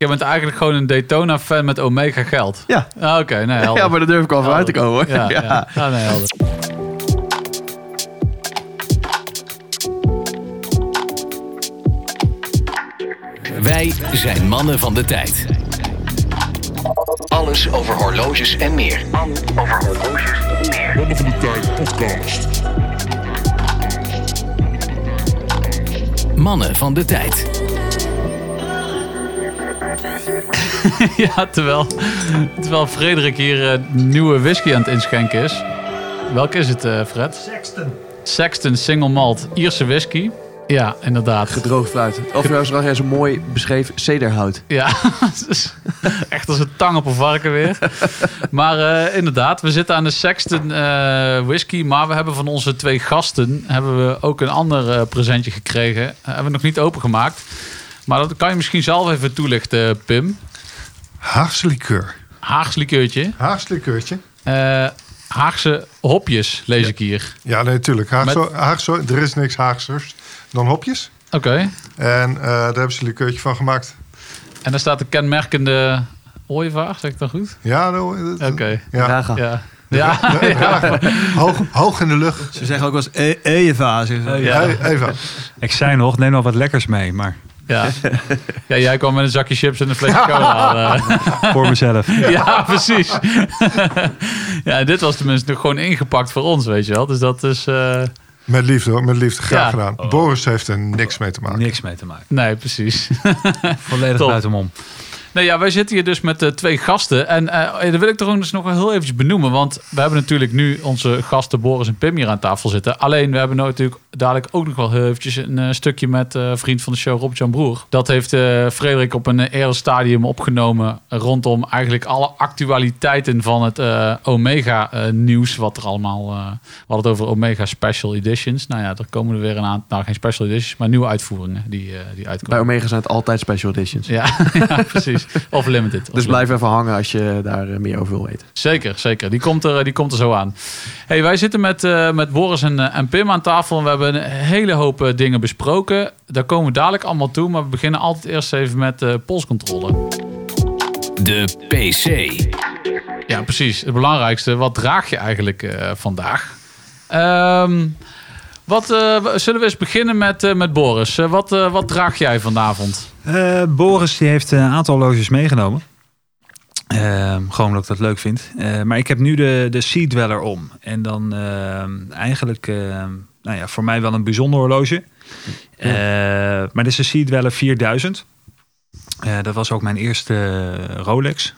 Je bent eigenlijk gewoon een Daytona-fan met Omega geld. Ja. Ah, Oké, nee, helder. Ja, maar daar durf ik al vooruit te komen. hoor. Ja, ja. ja, nee, helder. Wij zijn mannen van de tijd. Alles over horloges en meer. Mannen van de Tijd podcast. Mannen van de tijd. Ja, terwijl, terwijl Frederik hier eh, nieuwe whisky aan het inschenken is. Welke is het, eh, Fred? Sexton. Sexton Single Malt Ierse whisky. Ja, inderdaad. Gedroogd fruit. Of trouwens, zag jij zo mooi beschreven cederhout. Ja, is echt als een tang op een varken weer. Maar eh, inderdaad, we zitten aan de Sexton eh, whisky. Maar we hebben van onze twee gasten hebben we ook een ander presentje gekregen. Hebben we nog niet opengemaakt. Maar dat kan je misschien zelf even toelichten, Pim. Haagse likeur. Haags likeurtje. Haagse likeurtje. Eh, Haagse hopjes, lees ik hier. Ja, nee, natuurlijk. Haagse, Haagse, er is niks Haagsers dan hopjes. Oké. En eh, daar hebben ze een likeurtje van gemaakt. En daar staat de kenmerkende ooievaar, zeg ik dat goed? Ja, nou, eh, Oké. ja. Raga. Ja. Ja, ja. Hoog, hoog in de lucht. Ze zeggen ook wel eens e Eva. ze. Ja. Hey, Eva. Ik zei nog, neem nog wat lekkers mee, maar Ja. ja, jij kwam met een zakje chips en een flesje cola. eh. voor mezelf. Ja, precies. ja, dit was tenminste nog gewoon ingepakt voor ons, weet je wel. Dus dat is... eh, Met liefde hoor, met liefde. Graag Ja. gedaan. Boris heeft er niks mee te maken. Niks mee te maken. Nee, precies. Volledig Top. Nee, ja, wij zitten hier dus met eh, twee gasten. En eh dat wil ik toch ook dus nog wel heel eventjes benoemen. Want we hebben natuurlijk nu onze gasten Boris en Pim hier aan tafel zitten. Alleen, we hebben nou natuurlijk dadelijk ook nog wel heel eventjes een eh, stukje met eh, vriend van de show, Rob-Jan Broer. Dat heeft eh, Frederik op een eerder stadium opgenomen rondom eigenlijk alle actualiteiten van het eh, Omega-nieuws. wat er allemaal... eh, we hadden het over Omega Special Editions. Nou ja, er komen er weer een aantal... Nou, geen Special Editions, maar nieuwe uitvoeringen die, eh, die uitkomen. Bij Omega zijn het altijd special editions. Ja, ja, precies. Of limited. Dus blijf even hangen als je daar eh, meer over wil weten. Zeker, zeker. Die komt er, die komt er zo aan. Hey, wij zitten met, eh, met Boris en, eh, en Pim aan tafel. En we hebben een hele hoop eh, dingen besproken. Daar komen we dadelijk allemaal toe. Maar we beginnen altijd eerst even met eh polscontrole. De PC. Ja, precies. Het belangrijkste. Wat draag je eigenlijk eh, vandaag? Ehm, wat, eh, zullen we eens beginnen met, eh, met Boris? Eh, wat, eh, wat draag jij vanavond? Eh, Boris die heeft een aantal horloges meegenomen. Ehm, gewoon omdat ik dat leuk vind. Eh, maar ik heb nu de, de Sea Dweller om. En dan ehm, eigenlijk, ehm, nou ja, voor mij wel een bijzonder horloge. Eh, maar dit is de Sea Dweller 4000. Eh, dat was ook mijn eerste Rolex.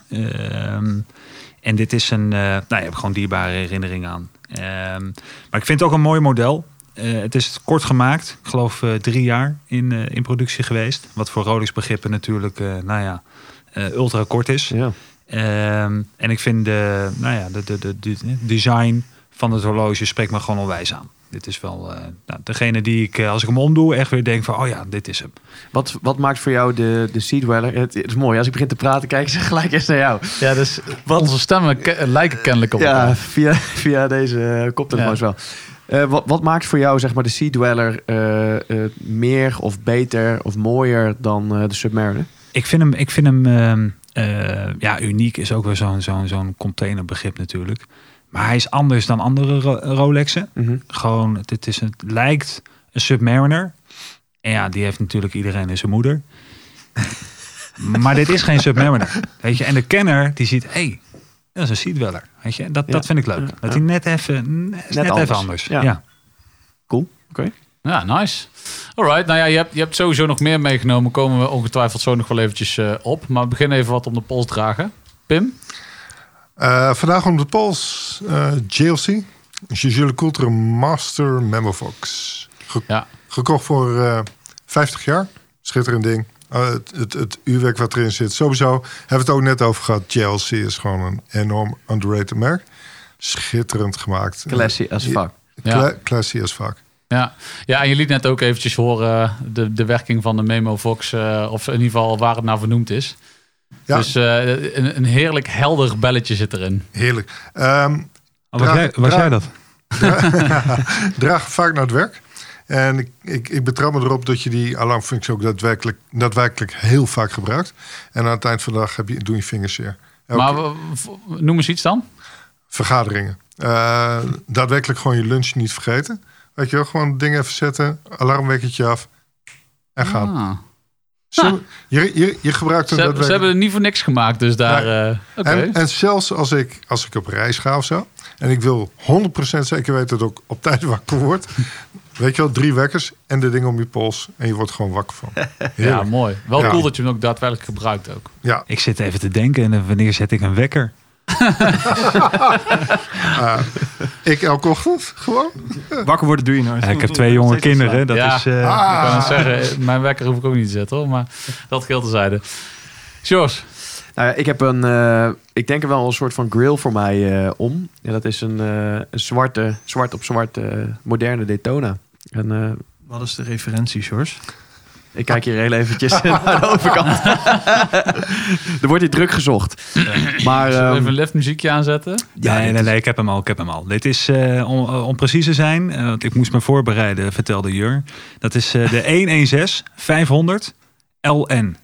En dit is een, nou, je hebt gewoon dierbare herinnering aan. Maar ik vind het ook een mooi model. Eh, het is kort gemaakt. Ik geloof eh, drie jaar in, eh, in productie geweest. Wat voor Rolex begrippen natuurlijk, eh, nou ja, eh, ultra kort is. Ja. Ehm, en ik vind de, nou ja, de, de, de, de design van het horloge spreekt me gewoon onwijs aan. Dit is wel eh, nou, degene die ik, als ik hem omdoe, echt weer denk van, oh ja, dit is hem. Wat, wat maakt voor jou de, de Sea Dweller? Het, het is mooi, als ik begin te praten, kijken ze gelijk eens naar jou. Ja, dus onze stemmen ke- lijken kennelijk op Ja, via, via deze uh, koptelefoons wel. Eh, wat, wat maakt voor jou zeg maar, de Sea Dweller eh, eh, meer of beter of mooier dan de Submariner? Ik vind hem, ik vind hem ehm, eh, ja, uniek is ook weer zo'n zo'n zo'n containerbegrip natuurlijk. Maar hij is anders dan andere Ro- Rolexen. Mhm. Gewoon, het, het, is, het lijkt een Submariner. En ja, die heeft natuurlijk iedereen in zijn moeder. maar dit is geen Submariner. Weet je? En de kenner die ziet, hé, hey, dat is een Dweller. Weet je? Dat, Ja. dat vind ik leuk. Dat hij net even, net, net anders. even anders. Ja. Ja. Cool, oké. Ja, nice. Alright, nou ja, je hebt, je hebt sowieso nog meer meegenomen. Komen we ongetwijfeld zo nog wel eventjes eh, op. Maar we beginnen even wat om de pols dragen. Pim? Eh, vandaag om de pols eh JLC. Jules Coulter Master Memovox. Ge- Ja. Gekocht voor eh 50 jaar. Schitterend ding. Eh, het, het, het uurwerk wat erin zit. Sowieso hebben we het ook net over gehad. JLC is gewoon een enorm underrated merk. Schitterend gemaakt. Classy as fuck. Ja. Cla- classy as fuck. Ja. ja, en je liet net ook eventjes horen de, de werking van de Memo Vox. eh, of in ieder geval waar het naar vernoemd is. Ja. Dus eh, een, een heerlijk helder belletje zit erin. Heerlijk. Ehm, Oh, was jij, was jij dat? draag vaak naar het werk. En ik, ik, ik betrap me erop dat je die alarmfunctie ook daadwerkelijk, daadwerkelijk heel vaak gebruikt. En aan het eind van de dag heb je, doe je vingers zeer. Maar noem eens iets dan. vergaderingen. Eh, daadwerkelijk gewoon je lunch niet vergeten. Weet je wel, gewoon dingen even zetten, alarmwekkertje af en gaan. Ah. Zo, je, je, je gebruikt Ze, hem hebben- ze hebben het niet voor niks gemaakt, dus daar... eh, Oké. En, en zelfs als ik, als ik op reis ga of zo, en ik wil 100% zeker weten dat ik op tijd wakker word. Weet je wel, drie wekkers en de ding om je pols. En je wordt gewoon wakker van. Ja, mooi. Wel Ja. cool dat je hem ook daadwerkelijk gebruikt ook. Ja, Ik zit even te denken, en wanneer zet ik een wekker? ik elke ochtend gewoon. Wakker worden doe je nooit. Ik heb twee jonge kinderen. Dat Ja. is, eh, Ah. Ik kan het zeggen, mijn wekker hoef ik ook niet te zetten hoor. Maar dat geldt terzijde. Sjors. Nou ja, ik heb een, eh, ik denk er wel een soort van grill voor mij eh, om. Ja, dat is een, eh, een zwarte, zwart op zwart eh, moderne Daytona. En eh, Wat is de referentie, Sjors? ik kijk hier heel eventjes naar de overkant. er wordt hier druk gezocht. Maar Zullen we ehm, even een lift muziekje aanzetten? ja, nee, nee, nee, ik heb hem al. Ik heb hem al. Dit is, eh, om, om precies te zijn, eh, want ik moest me voorbereiden, vertelde Jur. Dat is eh, de 116 500 LN.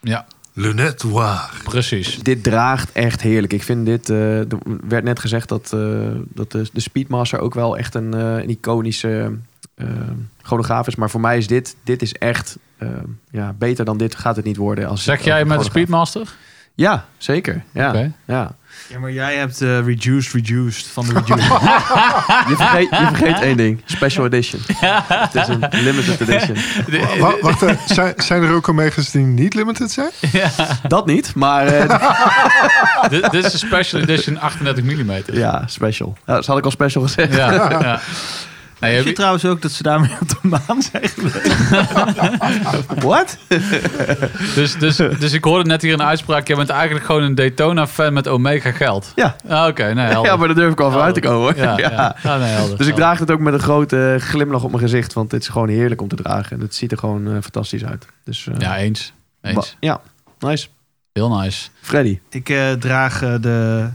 Ja, Lunette Noir. precies. Dit draagt echt heerlijk. Ik vind dit. eh, er werd net gezegd dat, eh, dat de, de Speedmaster ook wel echt een, eh, een iconische eh chronograaf is. Maar voor mij is dit. Dit is echt. eh, ja, beter dan dit gaat het niet worden. Als Zeg jij met de Speedmaster? Ja, zeker. Ja, ja. Ja, maar jij hebt eh, reduced, reduced van de reduced. Je, vergeet, je vergeet één ding. Special edition. Het is een limited edition. Wa- Wacht, eh, zijn, zijn er ook Omega's die niet limited zijn? Dat niet, maar eh, dit, dit is een special edition 38 mm. ja, special. Ja, dat had ik al special gezegd. Ja, ja. Heb je je- trouwens ook dat ze daarmee op de maan zijn? What? dus, dus, dus ik hoorde net hier een uitspraak. Je bent eigenlijk gewoon een Daytona-fan met Omega geld. Ja. Ah, Oké, nee, helder. Ja, maar daar durf ik al vooruit te komen. hoor. Ja, ja. Ja. Ja, nee, helder. Dus ik draag het ook met een grote glimlach op mijn gezicht. Want het is gewoon heerlijk om te dragen. En het ziet er gewoon eh, fantastisch uit. Dus, eh, Ja, eens. Eens. ja, nice. Heel nice. Freddy. Ik eh, draag de,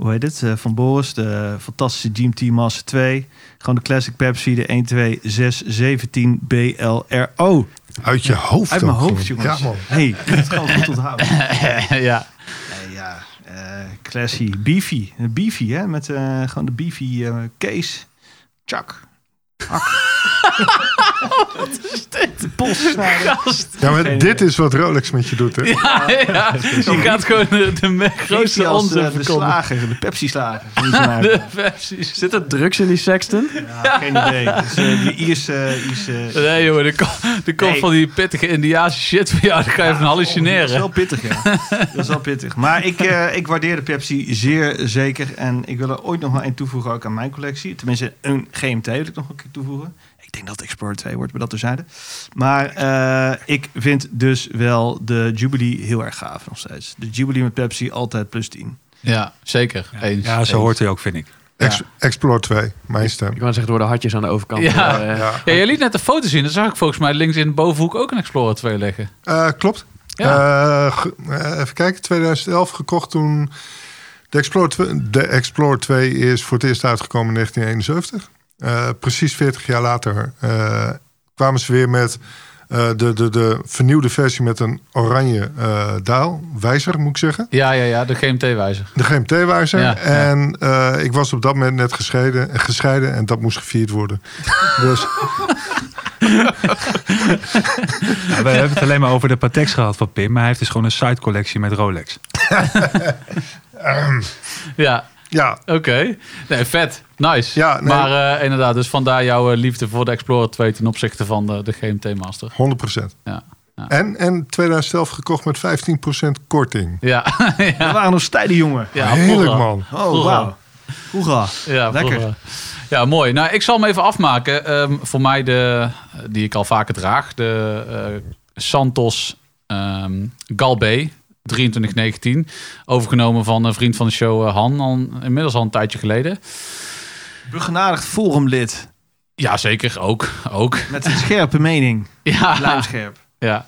hoe heet het, eh, van Boris, de fantastische GMT Master 2. Gewoon de Classic Pepsi, de 12617 BLRO. Uit je hoofd. Uit mijn ook hoofd, jongens. Ja, man. hey, het gewoon goed onthouden. ja. Nee, ja, eh classy, beefy. Een beefy, hè, met eh, gewoon de beefy eh case. Chuck. Wat is dit? Polssnijder. Ja, maar dit is wat Rolex met je doet, hè? Ja, ja. Je gaat gewoon de, de me- grootste Grootste als onzin eh, de verkondigen. slager, de Pepsi-slager. De Pepsi's. Zit er drugs in die sexton? Ja, geen idee. Dus, eh, die Ierse... Ierse Nee jongen, er komt Nee. van die pittige Indiaanse shit voor jou. Dan ga je even Dat is hallucineren. wel pittig, ja. Dat is wel pittig. Maar ik, eh, ik waardeer de Pepsi zeer zeker. En ik wil er ooit nog wel een toevoegen ook aan mijn collectie. Tenminste, een GMT wil ik nog een keer toevoegen. Ik denk dat het Explorer 2 wordt, maar dat terzijde. Maar eh, ik vind dus wel de Jubilee heel erg gaaf nog steeds. De Jubilee met Pepsi altijd plus 10. Ja, zeker. Eens. Ja, zo Eens. hoort hij ook, vind ik. Ex- Explore 2, mijn stem. Ik wou zeggen, er worden hartjes aan de overkant. Ja. Eh, Ja. Ja, je liet net een foto zien. Dan zag ik volgens mij links in de bovenhoek ook een Explorer 2 liggen. Eh, klopt. Ja. Even kijken, 2011 gekocht toen. De Explorer, 2, de Explorer 2 is voor het eerst uitgekomen in 1971. Eh, precies 40 jaar later eh, kwamen ze weer met eh, de, de, de vernieuwde versie met een oranje eh daal. Wijzer, moet ik zeggen. Ja, ja, ja. De GMT-wijzer. De GMT-wijzer. Ja, ja. en eh, ik was op dat moment net gescheiden, gescheiden en dat moest gevierd worden. dus we hebben het alleen maar over de Patex gehad van Pim. Maar hij heeft dus gewoon een site-collectie met Rolex. Ja, ja, oké. Nee, vet. Nice. Ja, nee. Maar eh, inderdaad, dus vandaar jouw eh, liefde voor de Explorer 2 ten opzichte van de, de GMT Master. 100%. Ja. Ja. En, en 2011 gekocht met 15% korting. Ja, We ja. waren nog stijde jongen. ja Heerlijk, man. Oh, wauw. Hoera. Ja, Lekker. vroeger. Ja, mooi. Nou, ik zal hem even afmaken. Ehm, voor mij de, die ik al vaker draag. De eh, Santos ehm Galbe 2319. Overgenomen van een vriend van de show eh, Han. Al, inmiddels al een tijdje geleden. Begenadigd forumlid. Ja, zeker. Ook. ook. Met een scherpe mening. Ja, Lijmscherp. ja.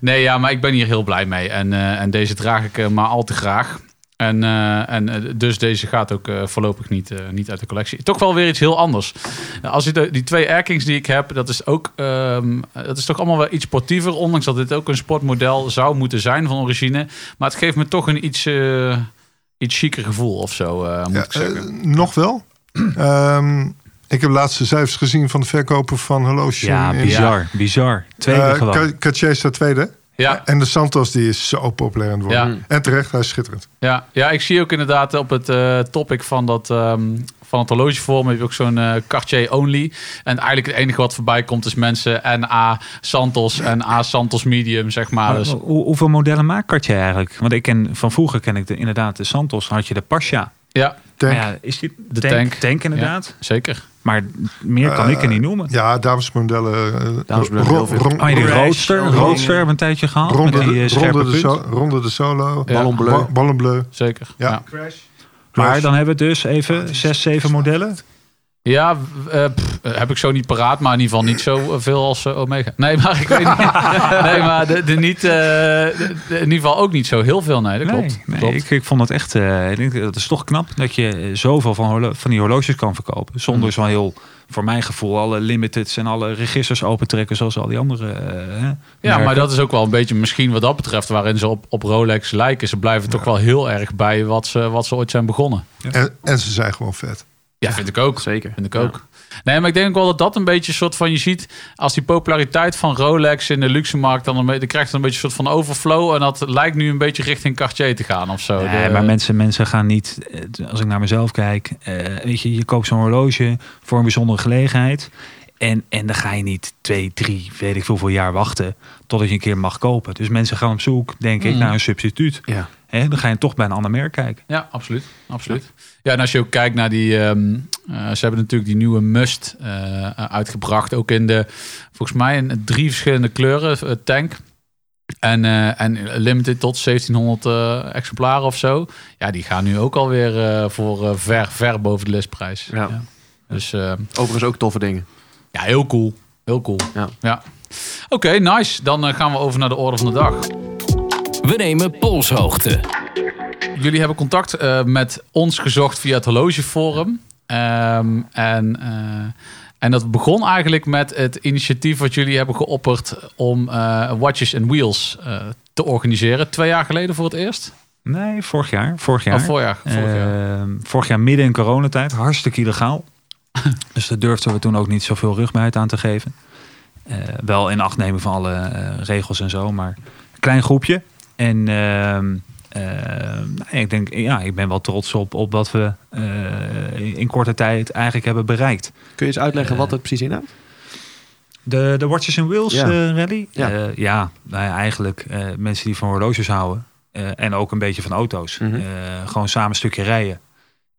Nee, ja, maar ik ben hier heel blij mee. En, eh, en deze draag ik eh, maar al te graag. En, eh, en eh, dus deze gaat ook eh, voorlopig niet, eh, niet uit de collectie. Toch wel weer iets heel anders. Als je de, die twee Erkings die ik heb, dat is ook ehm, dat is toch allemaal wel iets sportiever. Ondanks dat dit ook een sportmodel zou moeten zijn van origine. Maar het geeft me toch een iets, eh iets chiquer gevoel of zo, eh, moet Ja, ik zeggen. eh, nog wel. Ehm, ik heb laatste cijfers gezien van de verkopen van horloges. Ja, in- bizar. Bizar. Tweede gewoon. Ca- Cartier staat tweede. Ja, En de Santos die is zo populair aan het worden. Ja. En terecht, hij is schitterend. ja, ja, ik zie ook inderdaad op het eh, topic van, dat, ehm, van het horlogevorm heb je ook zo'n eh, Cartier only. En eigenlijk het enige wat voorbij komt is mensen en A Santos en A Santos medium, zeg maar. Maar Dus, hoe- hoeveel modellen maakt Cartier eigenlijk? Want ik ken van vroeger ken ik de, inderdaad de Santos, had je de Pasha. ja, Tank. Ja, is die De tank, tank. tank inderdaad. zeker. Maar meer kan ik er niet noemen. Ja, damesmodellen. eh, Damesmodellen Oh, ja, die roadster, roadster hebben we een tijdje gehad. Ronde, met die eh, ronde, de so- ronde de solo. Ja. Ballon bleu. Ba- Ballon bleu. Zeker. Ja. Ja, Crash. Maar dan hebben we dus even zes, zeven modellen. Ja eh, pff, eh, heb ik zo niet paraat, maar in ieder geval niet zo veel als eh, Omega. Nee, maar ik weet niet. nee, maar de, de niet, eh, de- de- in ieder geval ook niet zo heel veel. Nee, dat Nee, klopt. nee, klopt. ik, ik vond het echt. eh, ik denk, dat is toch knap dat je zoveel van, van die horloges kan verkopen. Zonder zo'n heel, voor mijn gevoel, alle limiteds en alle registers opentrekken. Zoals al die andere. hè, Ja, maar dat is ook wel een beetje misschien wat dat betreft waarin ze op, op Rolex lijken. Ze blijven toch wel heel erg bij wat ze, wat ze ooit zijn begonnen. En, en ze zijn gewoon vet. Ja, vind ik ook. Zeker. Vind ik ook. Nee, maar ik denk ook wel dat dat een beetje een soort van... Je ziet, als die populariteit van Rolex in de luxe markt... dan, een dan krijgt het een beetje een soort van overflow. En dat lijkt nu een beetje richting Cartier te gaan of zo. Nee, De- maar mensen, mensen gaan niet, eh, als ik naar mezelf kijk, eh, weet je, je koopt zo'n horloge voor een bijzondere gelegenheid. En, en dan ga je niet twee, drie, weet ik veel, veel jaar wachten totdat je een keer mag kopen. Dus mensen gaan op zoek, denk ik, Mm. naar een substituut. Ja. Hè, dan ga je toch bij een ander merk kijken. Ja, absoluut. absoluut. Ja, en als je ook kijkt naar die... ehm, eh, ze hebben natuurlijk die nieuwe Must eh, uitgebracht. Ook in de, volgens mij, in drie verschillende kleuren. eh, tank. En, eh, en limited tot 1700 eh, exemplaren of zo. Ja, die gaan nu ook alweer eh voor eh, ver, ver boven de listprijs. Ja. Dus eh, Overigens ook toffe dingen. ja, heel cool. Heel cool. Ja. Oké, nice. Dan eh, gaan we over naar de orde van de dag. We nemen polshoogte. Jullie hebben contact eh, met ons gezocht via het horlogeforum. Ehm, en, eh, en dat begon eigenlijk met het initiatief wat jullie hebben geopperd om eh, Watches and Wheels eh, te organiseren. Twee jaar geleden voor het eerst? Nee, vorig jaar. Vorig jaar. Voorjaar? Vorig jaar. Ehm, vorig jaar midden in coronatijd, hartstikke illegaal. dus daar durfden we toen ook niet zoveel rugbaarheid aan te geven. Eh, wel in acht nemen van alle regels en zo, maar een klein groepje. En ehm, ehm, nou, ik denk, ja, ik ben wel trots op, op wat we eh, in korte tijd eigenlijk hebben bereikt. Kun je eens uitleggen Eh, wat het precies inhoudt? De, de Watches and Wheels Ja. eh, rally? Ja. Nou ja, eigenlijk mensen die van horloges houden. en ook een beetje van auto's. Mhm. Gewoon samen een stukje rijden.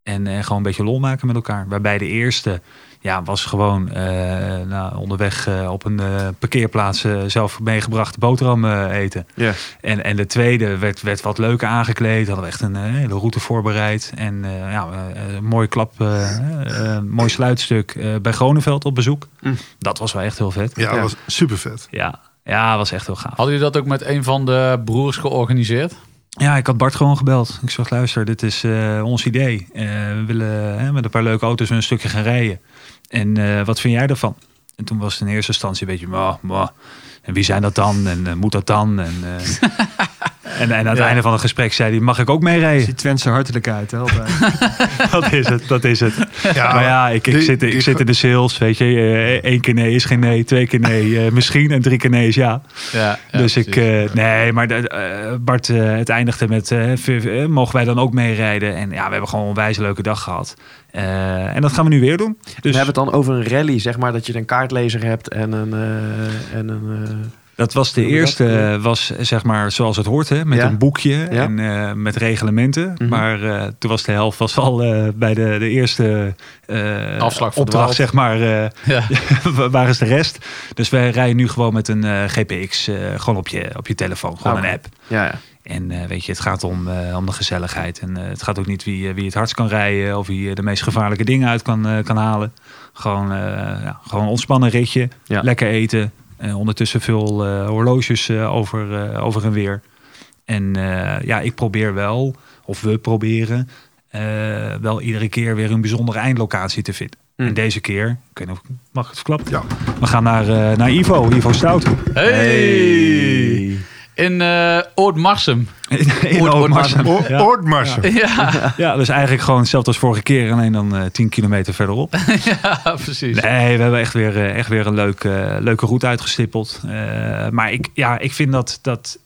En, en gewoon een beetje lol maken met elkaar. Waarbij de eerste ja, was gewoon eh, nou, onderweg eh, op een eh, parkeerplaats eh, zelf meegebracht boterham eten. Ja. En, en de tweede werd, werd wat leuker aangekleed. Hadden we echt een hele route voorbereid. En eh, ja, een mooi klap, mooi sluitstuk eh, bij Groneveld op bezoek. Mm. Dat was wel echt heel vet. Ja, Ja. dat was super vet. Ja, ja was echt heel gaaf. Hadden jullie dat ook met een van de broers georganiseerd? Ja, ik had Bart gewoon gebeld. Ik zeg, luister, dit is eh, ons idee. Eh, we willen met een paar leuke auto's een stukje gaan rijden. En eh, wat vind jij daarvan? En toen was het in eerste instantie een beetje, "Mwah, mwah." en wie zijn dat dan? En moet dat dan? En, en, en aan het Ja. einde van het gesprek zei hij, mag ik ook meerijden? Ziet Twentse hartelijkheid, hè? altijd. dat is het, dat is het. Ja, maar ja, ik, ik, die- zit, ik die- zit in de sales, weet je. Eh, Eén keer nee is geen nee, twee keer nee, eh, misschien. En drie keer nee is ja. Ja, dus ik, eh, nee, maar de, eh, Bart, eh, het eindigde met, eh, mogen wij dan ook meerijden? En ja, we hebben gewoon een wijze leuke dag gehad. Eh, en dat gaan we nu weer doen. Dus We hebben het dan over een rally, zeg maar, dat je een kaartlezer hebt en een... eh, en een eh, dat was de eerste, eh, was zeg maar zoals het hoort, hè, met Ja. een boekje Ja. en eh, met reglementen. Mhm. Maar eh, toen was de helft was al bij de, de eerste Afslag opdracht, verdwaald. zeg maar. Ja. waar is de rest? Dus wij rijden nu gewoon met een GPX, gewoon op je, op je telefoon, gewoon een app. ja, ja. En weet je, het gaat om, om de gezelligheid. En het gaat ook niet wie, wie het hardst kan rijden of wie de meest gevaarlijke dingen uit kan, kan halen. Gewoon, ja, gewoon ontspannen ritje, lekker eten. Eh, ondertussen veel eh, horloges eh, over, eh, over en weer. En eh, ja, ik probeer wel of we proberen, eh, wel iedere keer weer een bijzondere eindlocatie te vinden. Mm. En deze keer, ik weet niet of ik mag het verklappen? Ja. We gaan naar, eh, naar Ivo, Ivo Stout. Hey! In eh Oud-Marsum. In Oort- Oud-Marsum. Ja. Ja, ja, dus eigenlijk gewoon hetzelfde als vorige keer, alleen dan eh 10 kilometer verderop. ja, precies. Nee, we hebben echt weer, eh, echt weer een leuke, leuke route uitgestippeld. Eh, maar ik, ja, ik vind dat, dat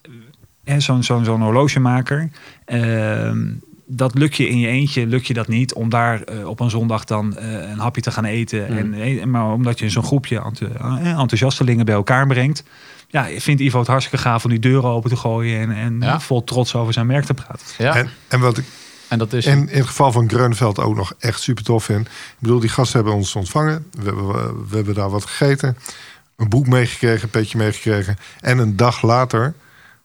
hè, zo'n zo'n zo'n horlogemaker... ehm, dat lukt je in je eentje, lukt je dat niet... om daar eh, op een zondag dan eh, een hapje te gaan eten. Mm. En, maar omdat je zo'n groepje enth- eh, enthousiastelingen bij elkaar brengt... Ja, vindt Ivo het hartstikke gaaf om die deuren open te gooien... en, en Ja. vol trots over zijn merk te praten. Ja, En, en wat ik en dat is... in, in het geval van Greunveld ook nog echt super tof vind. Ik bedoel, die gasten hebben ons ontvangen. We hebben, we hebben daar wat gegeten. Een boek meegekregen, een petje meegekregen. En een dag later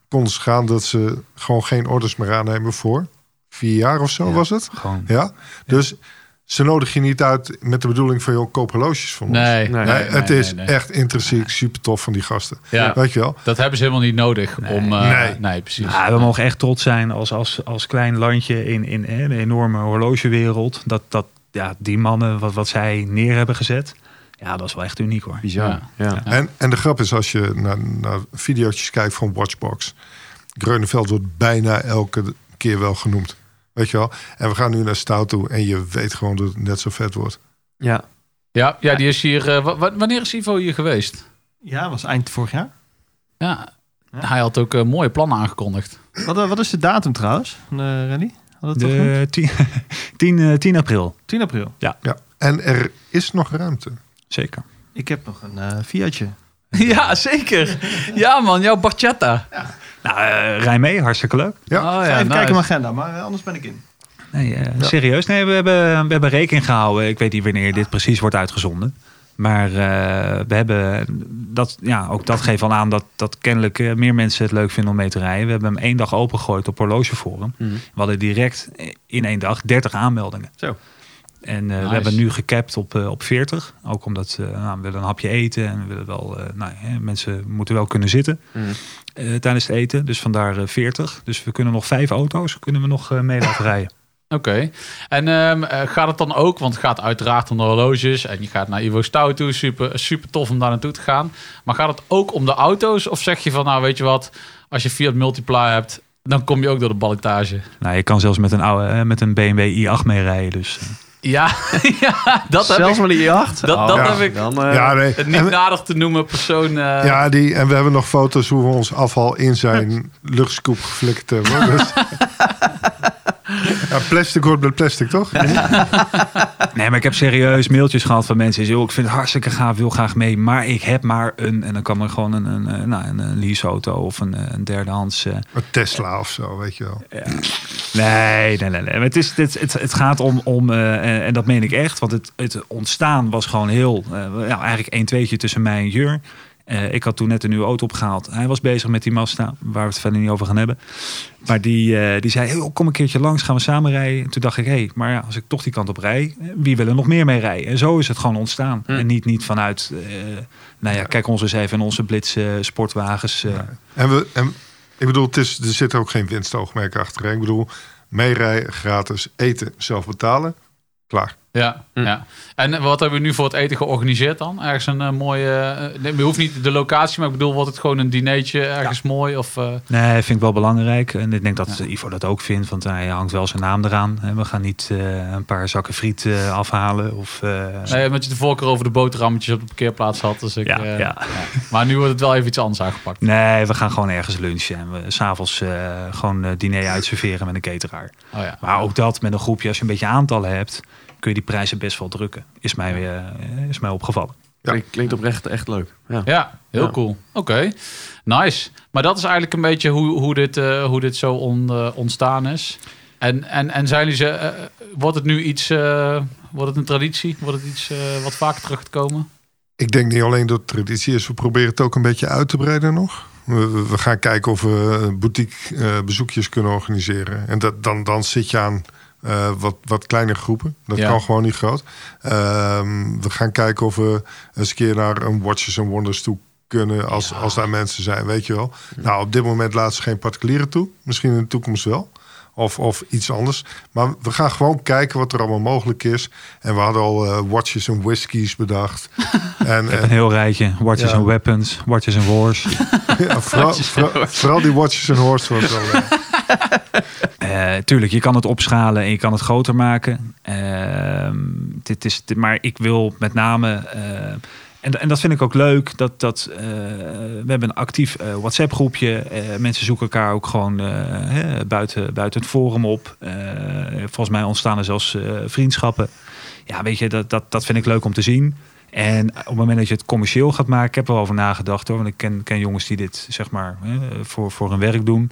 konden ze gaan dat ze gewoon geen orders meer aannemen voor vier jaar of zo Ja. was het. Gewoon, Ja, dus ze nodigen je niet uit met de bedoeling van joh, koop horloges van ons. Nee, Nee, Nee, nee, het nee, is nee, nee. echt intrinsiek super tof van die gasten. Ja, Weet je wel? dat hebben ze helemaal niet nodig Nee. om... eh, Nee. nee. precies. Ja, we mogen echt trots zijn als, als, als klein landje in, in hè, de enorme horlogewereld. Dat, dat ja, die mannen, wat, wat zij neer hebben gezet. Ja, dat is wel echt uniek hoor. Bizar. Ja. Ja. Ja. En, en de grap is als je naar, naar video's kijkt van Watchbox. Greuneveld wordt bijna elke keer wel genoemd. Weet je wel? En we gaan nu naar Stout toe en je weet gewoon dat het net zo vet wordt. Ja. Ja, ja, die is hier... eh, wa- wa- wanneer is Ivo hier geweest? Ja, was eind vorig jaar. Ja, hij had ook eh, mooie plannen aangekondigd. Wat, eh, wat is de datum trouwens? Had het toch genoemd? De 10, 10, eh, 10 april, 10 april. Ja. En er is nog ruimte. zeker. Ik heb nog een Fiatje. Ja, zeker. Ja man, jouw Barchetta. Nou, eh, rij mee, hartstikke leuk. Ja. Oh, ja, even nice. kijken mijn agenda, maar eh, anders ben ik in. Nee, eh, serieus. Nee, we hebben, we hebben rekening gehouden. Ik weet niet wanneer dit precies wordt uitgezonden. Maar eh, we hebben dat, ja, ook dat geeft al aan dat, dat kennelijk eh, meer mensen het leuk vinden om mee te rijden. We hebben hem één dag opengegooid op Horlogeforum. Mhm. We hadden direct in één dag 30 aanmeldingen. Zo. En eh, Nice. we hebben nu gecapt op, eh, op 40. Ook omdat eh, nou, we willen een hapje eten en we willen wel, nou, hè, mensen moeten wel kunnen zitten eh, tijdens het eten. Dus vandaar eh, 40. Dus we kunnen nog vijf auto's kunnen we nog mee laten rijden. Oké. En ehm, eh, gaat het dan ook, want het gaat uiteraard om de horloges en je gaat naar Ivo Stout toe, super, super tof om daar naartoe te gaan. Maar gaat het ook om de auto's of zeg je van, nou weet je wat, als je Fiat Multiply hebt, dan kom je ook door de ballotage? Nou, je kan zelfs met een, oude, met een BMW i8 mee rijden. Dus, Ja, ja dat heb Zelfs ik. met die jacht? Dat- dat heb ik- Dan, eh, ja, nee. Het niet En, nadig te noemen persoon. eh, ja, die, en we hebben nog foto's hoe we ons afval in zijn luchtscoop geflikt hebben. Dus, ja, plastic hoort met plastic, toch? Nee, maar ik heb serieus mailtjes gehad van mensen. "Joh, Ik vind het hartstikke gaaf, wil graag mee. Maar ik heb maar een... En dan kan er gewoon een, een, een, nou, een, leaseauto of een, een derdehands... eh, Een Tesla of zo, weet je wel. Nee, nee, nee. nee. Het, is, het, het, het gaat om, om eh, en, dat meen ik echt, want het, het ontstaan was gewoon heel, eh, ja, eigenlijk een tweetje tussen mij en Jur. Eh, ik had toen net een nieuwe auto opgehaald. Hij was bezig met die Mazda, waar we het verder niet over gaan hebben. Maar die, eh, die zei, hey, kom een keertje langs, gaan we samen rijden. En toen dacht ik, hé, hey, maar ja, als ik toch die kant op rij, eh, wie wil er nog meer mee rijden? En zo is het gewoon ontstaan. Hm. En niet, niet vanuit, nou ja, kijk ons eens even in onze blitz sportwagens. En, we, en ik bedoel, het is, er zit ook geen winstoogmerk achter. hè. Ik bedoel, meerijden, gratis, eten, zelf betalen. Klaar. Ja, Hm. ja. En wat hebben we nu voor het eten georganiseerd dan? Ergens een eh, mooie... eh, nee, hoeft niet de locatie, maar ik bedoel, wordt het gewoon een dinertje ergens mooi? Of, eh, Nee, vind ik wel belangrijk. En ik denk dat Ivo dat ook vindt, want hij hangt wel zijn naam eraan. En We gaan niet een paar zakken friet afhalen. Of, nee, omdat je de vorige keer over de boterhammetjes op de parkeerplaats had. Dus ik, Ja, ja. Maar nu wordt het wel even iets anders aangepakt. Nee, we gaan gewoon ergens lunchen. En we s'avonds gewoon diner uitserveren met een cateraar. Oh ja. Maar ook dat met een groepje, als je een beetje aantallen hebt, kun je die prijzen best wel drukken. Is mij, eh, is mij opgevallen. Ja. Klinkt, klinkt oprecht echt leuk. Ja. Ja, heel Ja. cool. Oké, nice. Maar dat is eigenlijk een beetje hoe, hoe, dit, eh, hoe dit zo on- eh, ontstaan is. En, en, en zijn jullie ze, wordt het nu iets, eh, wordt het een traditie? Wordt het iets eh, wat vaker terug te komen? Ik denk niet alleen dat het traditie is. We proberen het ook een beetje uit te breiden nog. We, gaan kijken of we boutique eh, bezoekjes kunnen organiseren. En dat, dan, dan zit je aan eh, wat, wat kleine groepen. Dat Ja. kan gewoon niet groot. Ehm, we gaan kijken of we eens een keer naar een Watches and Wonders toe kunnen. Als, als daar mensen zijn, weet je wel. Nou, op dit moment laten ze geen particulieren toe. Misschien in de toekomst wel. of, of iets anders. Maar we gaan gewoon kijken wat er allemaal mogelijk is. En we hadden al eh, watches en whiskies bedacht. en, Een en heel rijtje. Watches Ja. and Weapons, Watches and Wars. ja, vooral, vooral, vooral die watches en horse was wel Eh, tuurlijk, je kan het opschalen en je kan het groter maken. Ehm, dit is, maar ik wil met name... eh, en, en dat vind ik ook leuk. Dat, dat, eh, we hebben een actief eh, WhatsApp groepje. Eh, mensen zoeken elkaar ook gewoon hè, buiten, buiten het forum op. Volgens mij ontstaan er zelfs vriendschappen. Ja, weet je, dat, dat, dat vind ik leuk om te zien. En op het moment dat je het commercieel gaat maken, heb er over nagedacht hoor. Want ik ken, ken jongens die dit zeg maar voor, voor hun werk doen.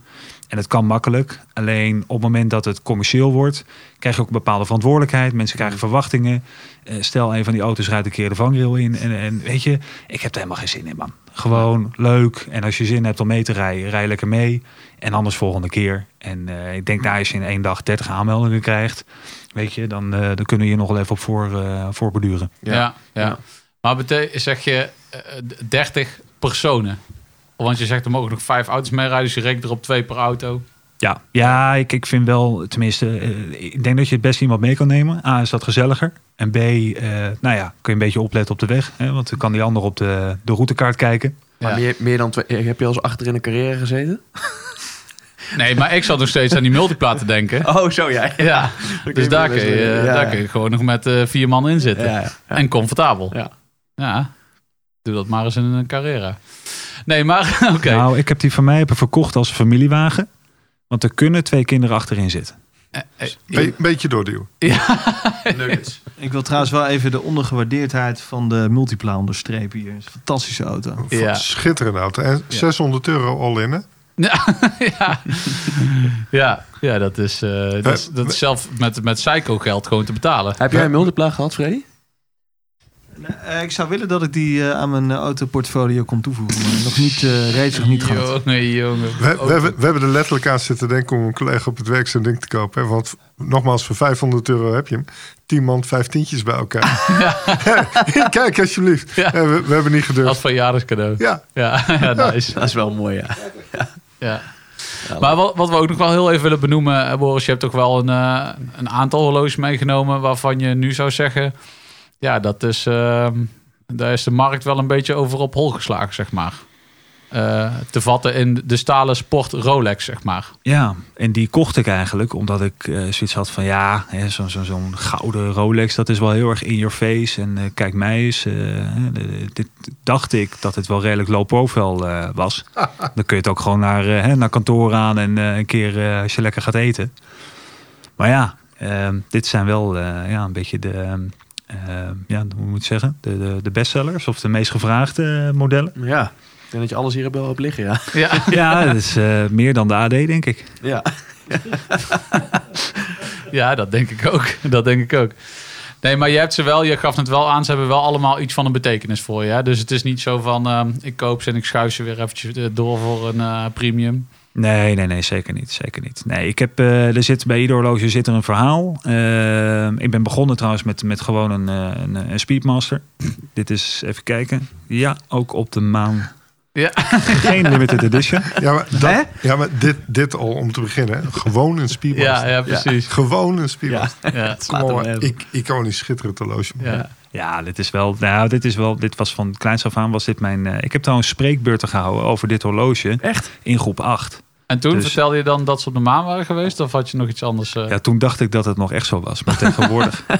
En het kan makkelijk. Alleen op het moment dat het commercieel wordt, krijg je ook een bepaalde verantwoordelijkheid. Mensen krijgen verwachtingen. Eh, stel, een van die auto's rijdt een keer de vangrail in. En, en weet je, ik heb er helemaal geen zin in, man. Gewoon leuk. En als je zin hebt om mee te rijden, rij lekker mee. En anders volgende keer. En eh, ik denk, nou, als je in één dag 30 aanmeldingen krijgt, weet je, dan, eh, dan kunnen we hier nog wel even op voor, eh voor borduren. Ja, ja. Ja. Maar zeg je eh, 30 personen? Want je zegt er mogen nog vijf auto's mee rijden, dus je rekent er op twee per auto. Ja, ja ik, ik vind wel, tenminste, eh, ik denk dat je het best iemand mee kan nemen. A, is dat gezelliger. En B, eh, nou ja, kun je een beetje opletten op de weg. Hè, want dan kan die ander op de, de routekaart kijken. Maar Ja. meer, meer dan twee, heb je al eens achter in een carrière gezeten? Nee, maar ik zat nog steeds aan die multiplaat te denken. Oh, zo jij. Ja, dus daar kun, je, Ja, daar kun je gewoon nog met eh, vier man in zitten. Ja, ja, ja. En comfortabel. Ja. Ja, doe dat maar eens in een carrière. Nee, maar oké. Nou, ik heb die van mij hebben verkocht als familiewagen. Want er kunnen twee kinderen achterin zitten. Eh, eh, Be- beetje doorduwen. Ik wil trouwens wel even de ondergewaardeerdheid van de Multipla onderstrepen hier. Een fantastische auto. Ja. Schitterende auto. En 600 euro all in, hè? ja. ja, ja, dat is, eh, dat, is, dat is zelf met, met Psycho geld gewoon te betalen. Heb jij een multipla gehad, Freddy? Eh, ik zou willen dat ik die eh, aan mijn eh, autoportfolio kon toevoegen. Maar nog niet, eh reeds nog niet gehad. Jongen, jongen. We, we, hebben, we hebben er letterlijk aan zitten denken om een collega op het werk zijn ding te kopen. Hè? Want nogmaals, voor 500 euro heb je hem. 10 man, vijf tientjes bij elkaar. Kijk, alsjeblieft. Ja. We, we hebben niet Als gedurfd. verjaardagscadeau. Ja, Ja, ja, nice. Dat is wel mooi, ja. Ja. Maar wat, wat we ook nog wel heel even willen benoemen, Boris, je hebt toch wel een, eh, een aantal horloges meegenomen waarvan je nu zou zeggen, ja, dat is, ehm, daar is de markt wel een beetje over op hol geslagen, zeg maar. Eh, te vatten in de stalen sport Rolex, zeg maar. Ja, en die kocht ik eigenlijk omdat ik eh, zoiets had van ja, hè, zo- zo- zo'n gouden Rolex, dat is wel heel erg in your face. En eh, kijk mij eens, dit dacht ik dat het wel redelijk low profile was. Dan kun je het ook gewoon naar, hè, naar kantoor aan en een keer als je lekker gaat eten. Maar ja, eh, dit zijn wel ja, een beetje de, eh, ja, hoe moet je het zeggen, de, de, de bestsellers of de meest gevraagde modellen. Ja, ik denk dat je alles hier wel op liggen, ja. Ja, Ja, dat is eh, meer dan de AD, denk ik. Ja, ja dat denk ik ook. Dat denk ik ook. Nee, maar je hebt ze wel, je gaf het wel aan, ze hebben wel allemaal iets van een betekenis voor je. Hè? Dus het is niet zo van, ehm, ik koop ze en ik schuif ze weer eventjes eh, door voor een eh, premium. Nee, nee, nee, zeker niet. Zeker niet. Nee, ik heb, eh, er zit bij ieder horloge zit er een verhaal. Eh, ik ben begonnen trouwens met, met gewoon een, eh, een, een Speedmaster. Dit is, even kijken. Ja, ook op de maan. Ja. Geen limited edition. ja maar, dat, ja, maar dit, dit al om te beginnen. Gewoon een speedmaster. Ja, ja, precies. Gewoon een speedmaster. Ja. Kom maar, op. ik, ik kan niet schitterend horloge. Ja. Ja, dit is wel, nou, dit is wel, dit was van kleins af aan was dit mijn, eh, ik heb trouwens spreekbeurten gehouden over dit horloge Echt? in groep 8. En toen Dus- vertelde je dan dat ze op de maan waren geweest? Of had je nog iets anders? eh? Ja, toen dacht ik dat het nog echt zo was, maar tegenwoordig.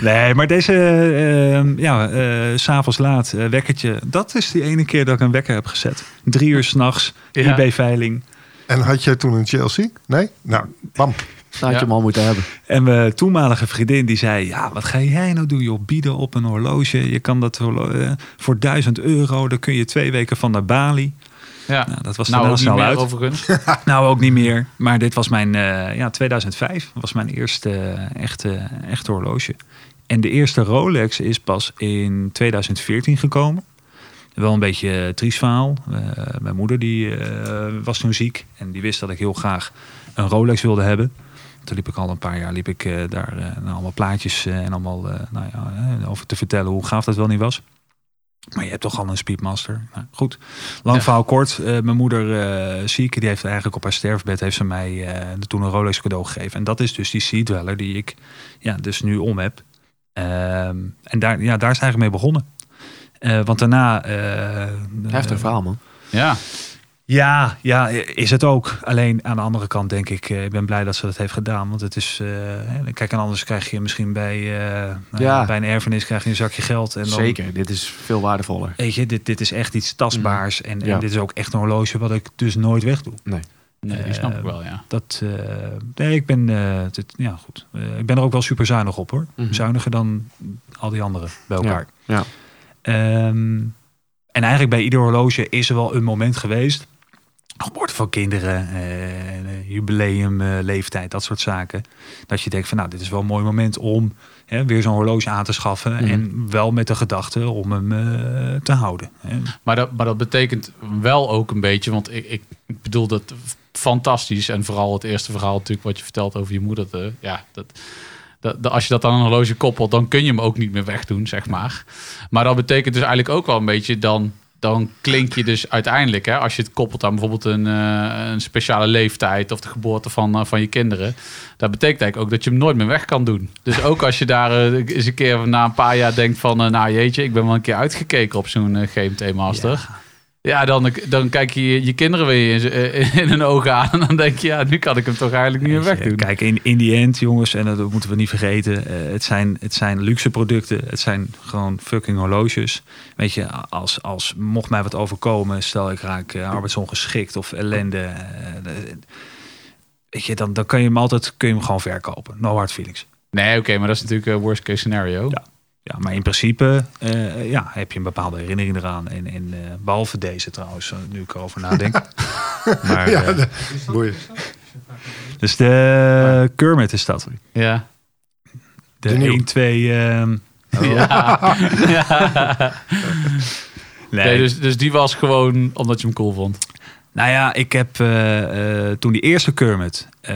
nee, maar deze, eh, ja, eh, s s'avonds laat, eh, wekkertje. Dat is die ene keer dat ik een wekker heb gezet. Drie uur s'nachts, Ja. eBay-veiling. En had jij toen een Chelsea? Nee? Nou, bam. Dat had Ja. je hem al moeten hebben. En mijn toenmalige vriendin die zei, ja, wat ga jij nou doen? joh? bieden op een horloge. Je kan dat eh, voor 1000 euro, dan kun je twee weken van naar Bali. Ja. Nou, dat was nou, ook niet snel meer uit. overigens. Nou, ook niet meer. Maar dit was mijn, eh, ja, 2005 was mijn eerste eh, echte, echte horloge. En de eerste Rolex is pas in 2014 gekomen. Wel een beetje een triest verhaal. Eh, mijn moeder die, eh, was toen ziek. En die wist dat ik heel graag een Rolex wilde hebben. Toen liep ik al een paar jaar liep ik, eh, daar eh, allemaal plaatjes eh, en allemaal eh, nou ja, eh, over te vertellen hoe gaaf dat wel niet was. Maar je hebt toch al een Speedmaster. Nou, goed, lang Ja. verhaal kort. Eh, mijn moeder uh, ziek, die heeft eigenlijk op haar sterfbed heeft ze mij eh, toen een Rolex cadeau gegeven. En dat is dus die Sea Dweller die ik ja, dus nu om heb. Ehm, en daar, ja, daar is eigenlijk mee begonnen. Eh, want daarna... eh, Heftig verhaal, man. Ja, ja, ja, is het ook. Alleen aan de andere kant denk ik, eh, ik ben blij dat ze dat heeft gedaan. Want het is, eh, kijk, en anders krijg je misschien bij, eh, nou Ja. bij een erfenis krijg je een zakje geld. En dan, Zeker, dit is veel waardevoller. Weet je, dit, dit is echt iets tastbaars. En, en Ja. dit is ook echt een horloge wat ik dus nooit wegdoe. nee, die snap ik wel, ja. Dat, eh, nee, ik ben, eh, dit- ja, goed. Ik ben er ook wel super zuinig op hoor. Mhm. Zuiniger dan al die anderen bij elkaar. Ja. Ehm, en eigenlijk bij ieder horloge is er wel een moment geweest. Geboorte van kinderen, eh, jubileum, eh, leeftijd, dat soort zaken. Dat je denkt van nou, dit is wel een mooi moment om hè, weer zo'n horloge aan te schaffen. Mhm. En wel met de gedachte om hem eh, te houden. hè. Maar dat, maar dat betekent wel ook een beetje, want ik, ik ik bedoel dat fantastisch. En vooral het eerste verhaal natuurlijk wat je vertelt over je moeder. De, ja, dat, dat, dat- als je dat aan een horloge koppelt, dan kun je hem ook niet meer wegdoen, zeg maar. Maar dat betekent dus eigenlijk ook wel een beetje, dan, dan klink je dus uiteindelijk, hè, als je het koppelt aan bijvoorbeeld een, eh, een speciale leeftijd of de geboorte van, eh, van je kinderen. Dat betekent eigenlijk ook dat je hem nooit meer weg kan doen. Dus ook als je daar eh, eens een keer na een paar jaar denkt van, nou jeetje, ik ben wel een keer uitgekeken op zo'n eh, GMT Master. Ja, dan, dan kijk je je kinderen weer in, eh, in hun ogen aan. En dan denk je, ja, nu kan ik hem toch eigenlijk niet meer wegdoen. Kijk, in, in die end, jongens, en dat moeten we niet vergeten. eh, het, zijn, het zijn luxe producten. Het zijn gewoon fucking horloges. Weet je, als, als mocht mij wat overkomen, stel ik raak eh, arbeidsongeschikt of ellende. de- weet je, dan, dan kun je hem altijd kun je hem gewoon verkopen. No hard feelings. Nee, oké, maar dat is natuurlijk worst case scenario. Ja. Ja, maar in principe eh, ja, heb je een bepaalde herinnering eraan. En, en eh, behalve deze trouwens, eh, nu ik erover nadenk. maar, Ja, de- boeien. dus de Kermit is dat. Ja. De, De nieuwe. 1, 2... ehm, Ja. nee, Nee, dus, dus die was gewoon omdat je hem cool vond. Nou ja, ik heb eh, eh, toen die eerste Kermit eh,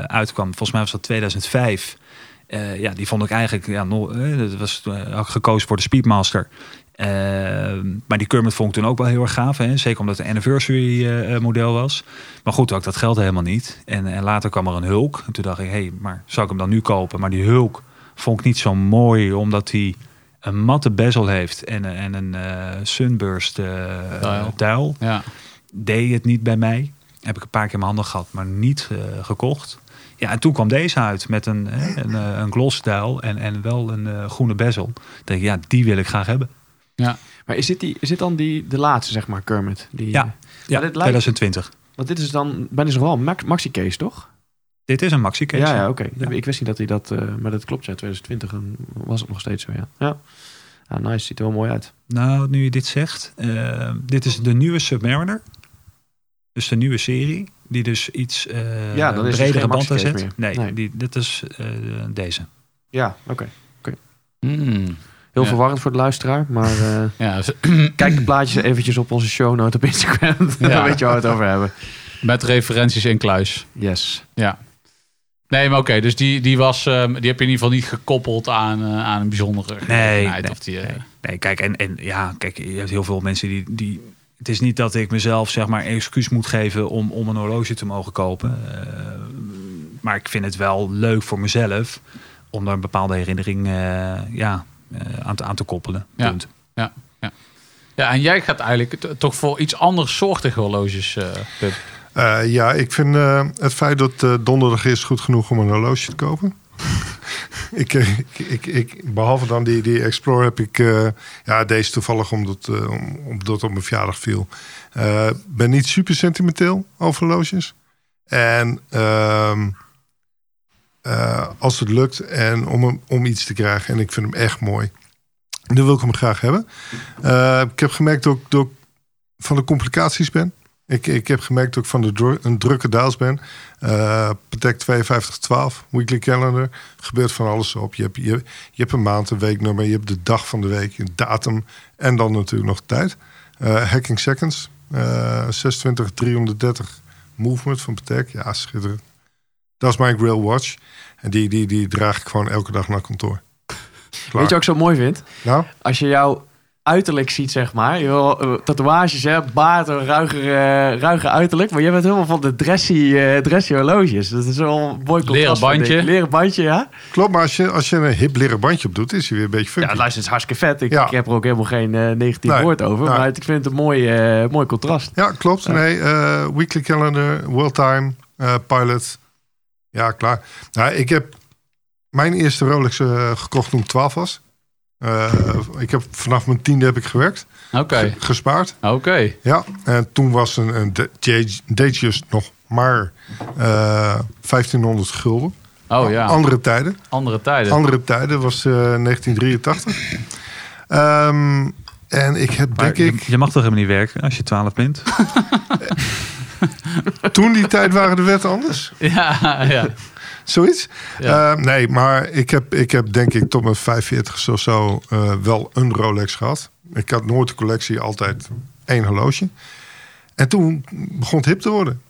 uitkwam, volgens mij was dat 2005. Eh, ja, die vond ik eigenlijk, ja, nog, eh, dat was eh, gekozen voor de Speedmaster. Eh, maar die Kermit vond ik toen ook wel heel erg gaaf. Hè? Zeker omdat het een anniversary model was. Maar goed, ik dat geld helemaal niet. En, en later kwam er een Hulk. En toen dacht ik, hé, hey, maar zou ik hem dan nu kopen? Maar die Hulk vond ik niet zo mooi, omdat hij een matte bezel heeft en, een- en een eh, sunburst Dial. dial Ja. deed het niet bij mij. Heb ik een paar keer in mijn handen gehad, maar niet gekocht. Ja, en toen kwam deze uit met een, een, eh, een gloss dial en, en wel een eh, groene bezel. Ik denk, ja, die wil ik graag hebben. Maar is dit, die, is dit dan die, de laatste, zeg maar, Kermit? Die, Ja. Ja, dit lijkt- 2020. Want dit is dan, ben is nog wel een max- maxi-case, toch? Dit is een maxi case. ja, ja, oké. Ja. Ik wist niet dat hij dat... eh, maar dat klopt, ja. 2020 dan was het nog steeds zo, ja. Ja, ja nice. Ziet er wel mooi uit. Nou, nu je dit zegt. eh, dit is de nieuwe Submariner. Dus de nieuwe serie. Die dus iets eh Ja, dan is bredere band meer. Nee, Nee. Die, dit is eh, deze. Ja, oké. Hmm. Heel Ja. verwarrend voor de luisteraar, maar eh, Ja, dus- kijk de plaatjes eventjes op onze show note op Instagram. dan Ja. weet je waar we het over hebben. met referenties in kluis. Yes. Ja. Nee, maar oké, dus die, die, was, die heb je in ieder geval niet gekoppeld aan, eh, aan een bijzondere gelegenheid. nee, of die, nee. Nee, kijk, en, en ja, kijk, je hebt heel veel mensen die, die. Het is niet dat ik mezelf zeg maar excuus moet geven om, om een horloge te mogen kopen. Eh, maar ik vind het wel leuk voor mezelf om daar een bepaalde herinnering eh, ja, eh, aan, te, aan te koppelen. Ja. Punt. Ja, en jij gaat eigenlijk toch voor iets anders soortige horloges, eh. Eh, ja, ik vind eh, het feit dat donderdag is goed genoeg om een horloge te kopen. ik, eh, ik, ik, ik, behalve dan die, die Explorer heb ik... eh, ja, deze toevallig omdat, om- omdat op mijn verjaardag viel. Eh, ben niet super sentimenteel over horloges. En ehm, eh, als het lukt en om, om iets te krijgen... en ik vind hem echt mooi... dan wil ik hem graag hebben. Ik heb gemerkt dat ik, dat ik van de complicaties ben. Ik, ik heb gemerkt dat ik van de dru- een drukke daals ben. Eh Patek 5212, weekly calendar. gebeurt van alles op. Je hebt, je, je hebt een maand, een weeknummer. Je hebt de dag van de week, een datum. En dan natuurlijk nog tijd. Eh, hacking seconds. eh 26 330 movement van Patek. Ja, schitterend. Dat is mijn Grail Watch. En die, die, die draag ik gewoon elke dag naar kantoor. Klaar. Weet je wat ik zo mooi vind? Nou, Als je jouw uiterlijk ziet, zeg maar. Je, eh, tatoeages, hè, baard, een ruiger, eh, ruiger uiterlijk. Maar jij bent helemaal van de dressy, eh, dressy horloges. Dat is wel een mooi contrast. Leren bandje. Leren bandje, ja. Klopt, maar als je, als je een hip leren bandje op doet, is hij weer een beetje funky. Ja, luister, het is hartstikke vet. Ik, Ja. ik heb er ook helemaal geen eh, negatief Nee, woord over. nee. Maar ik vind het een mooi, eh, mooi contrast. Ja, klopt. Nee, eh, weekly calendar, world time, eh, pilot. Ja, klaar. Nou, ik heb mijn eerste Rolex gekocht toen ik 12 was. Eh, ik heb vanaf mijn tiende heb ik gewerkt, Oké, ge- gespaard. oké. Ja, en toen was een, een nog maar eh 1500 gulden. Oh ja, Andere tijden. andere tijden. Andere tijden was eh 1983. Ehm, en ik heb Maar denk ik... je, je mag toch helemaal niet werken als je 12 bent? Toen die tijd waren de wetten anders. Ja, ja. Zoiets? Ja. Eh, nee, maar ik heb, ik heb denk ik tot mijn 45 of zo eh, wel een Rolex gehad. Ik had nooit een collectie, altijd één horloge. En toen begon het hip te worden.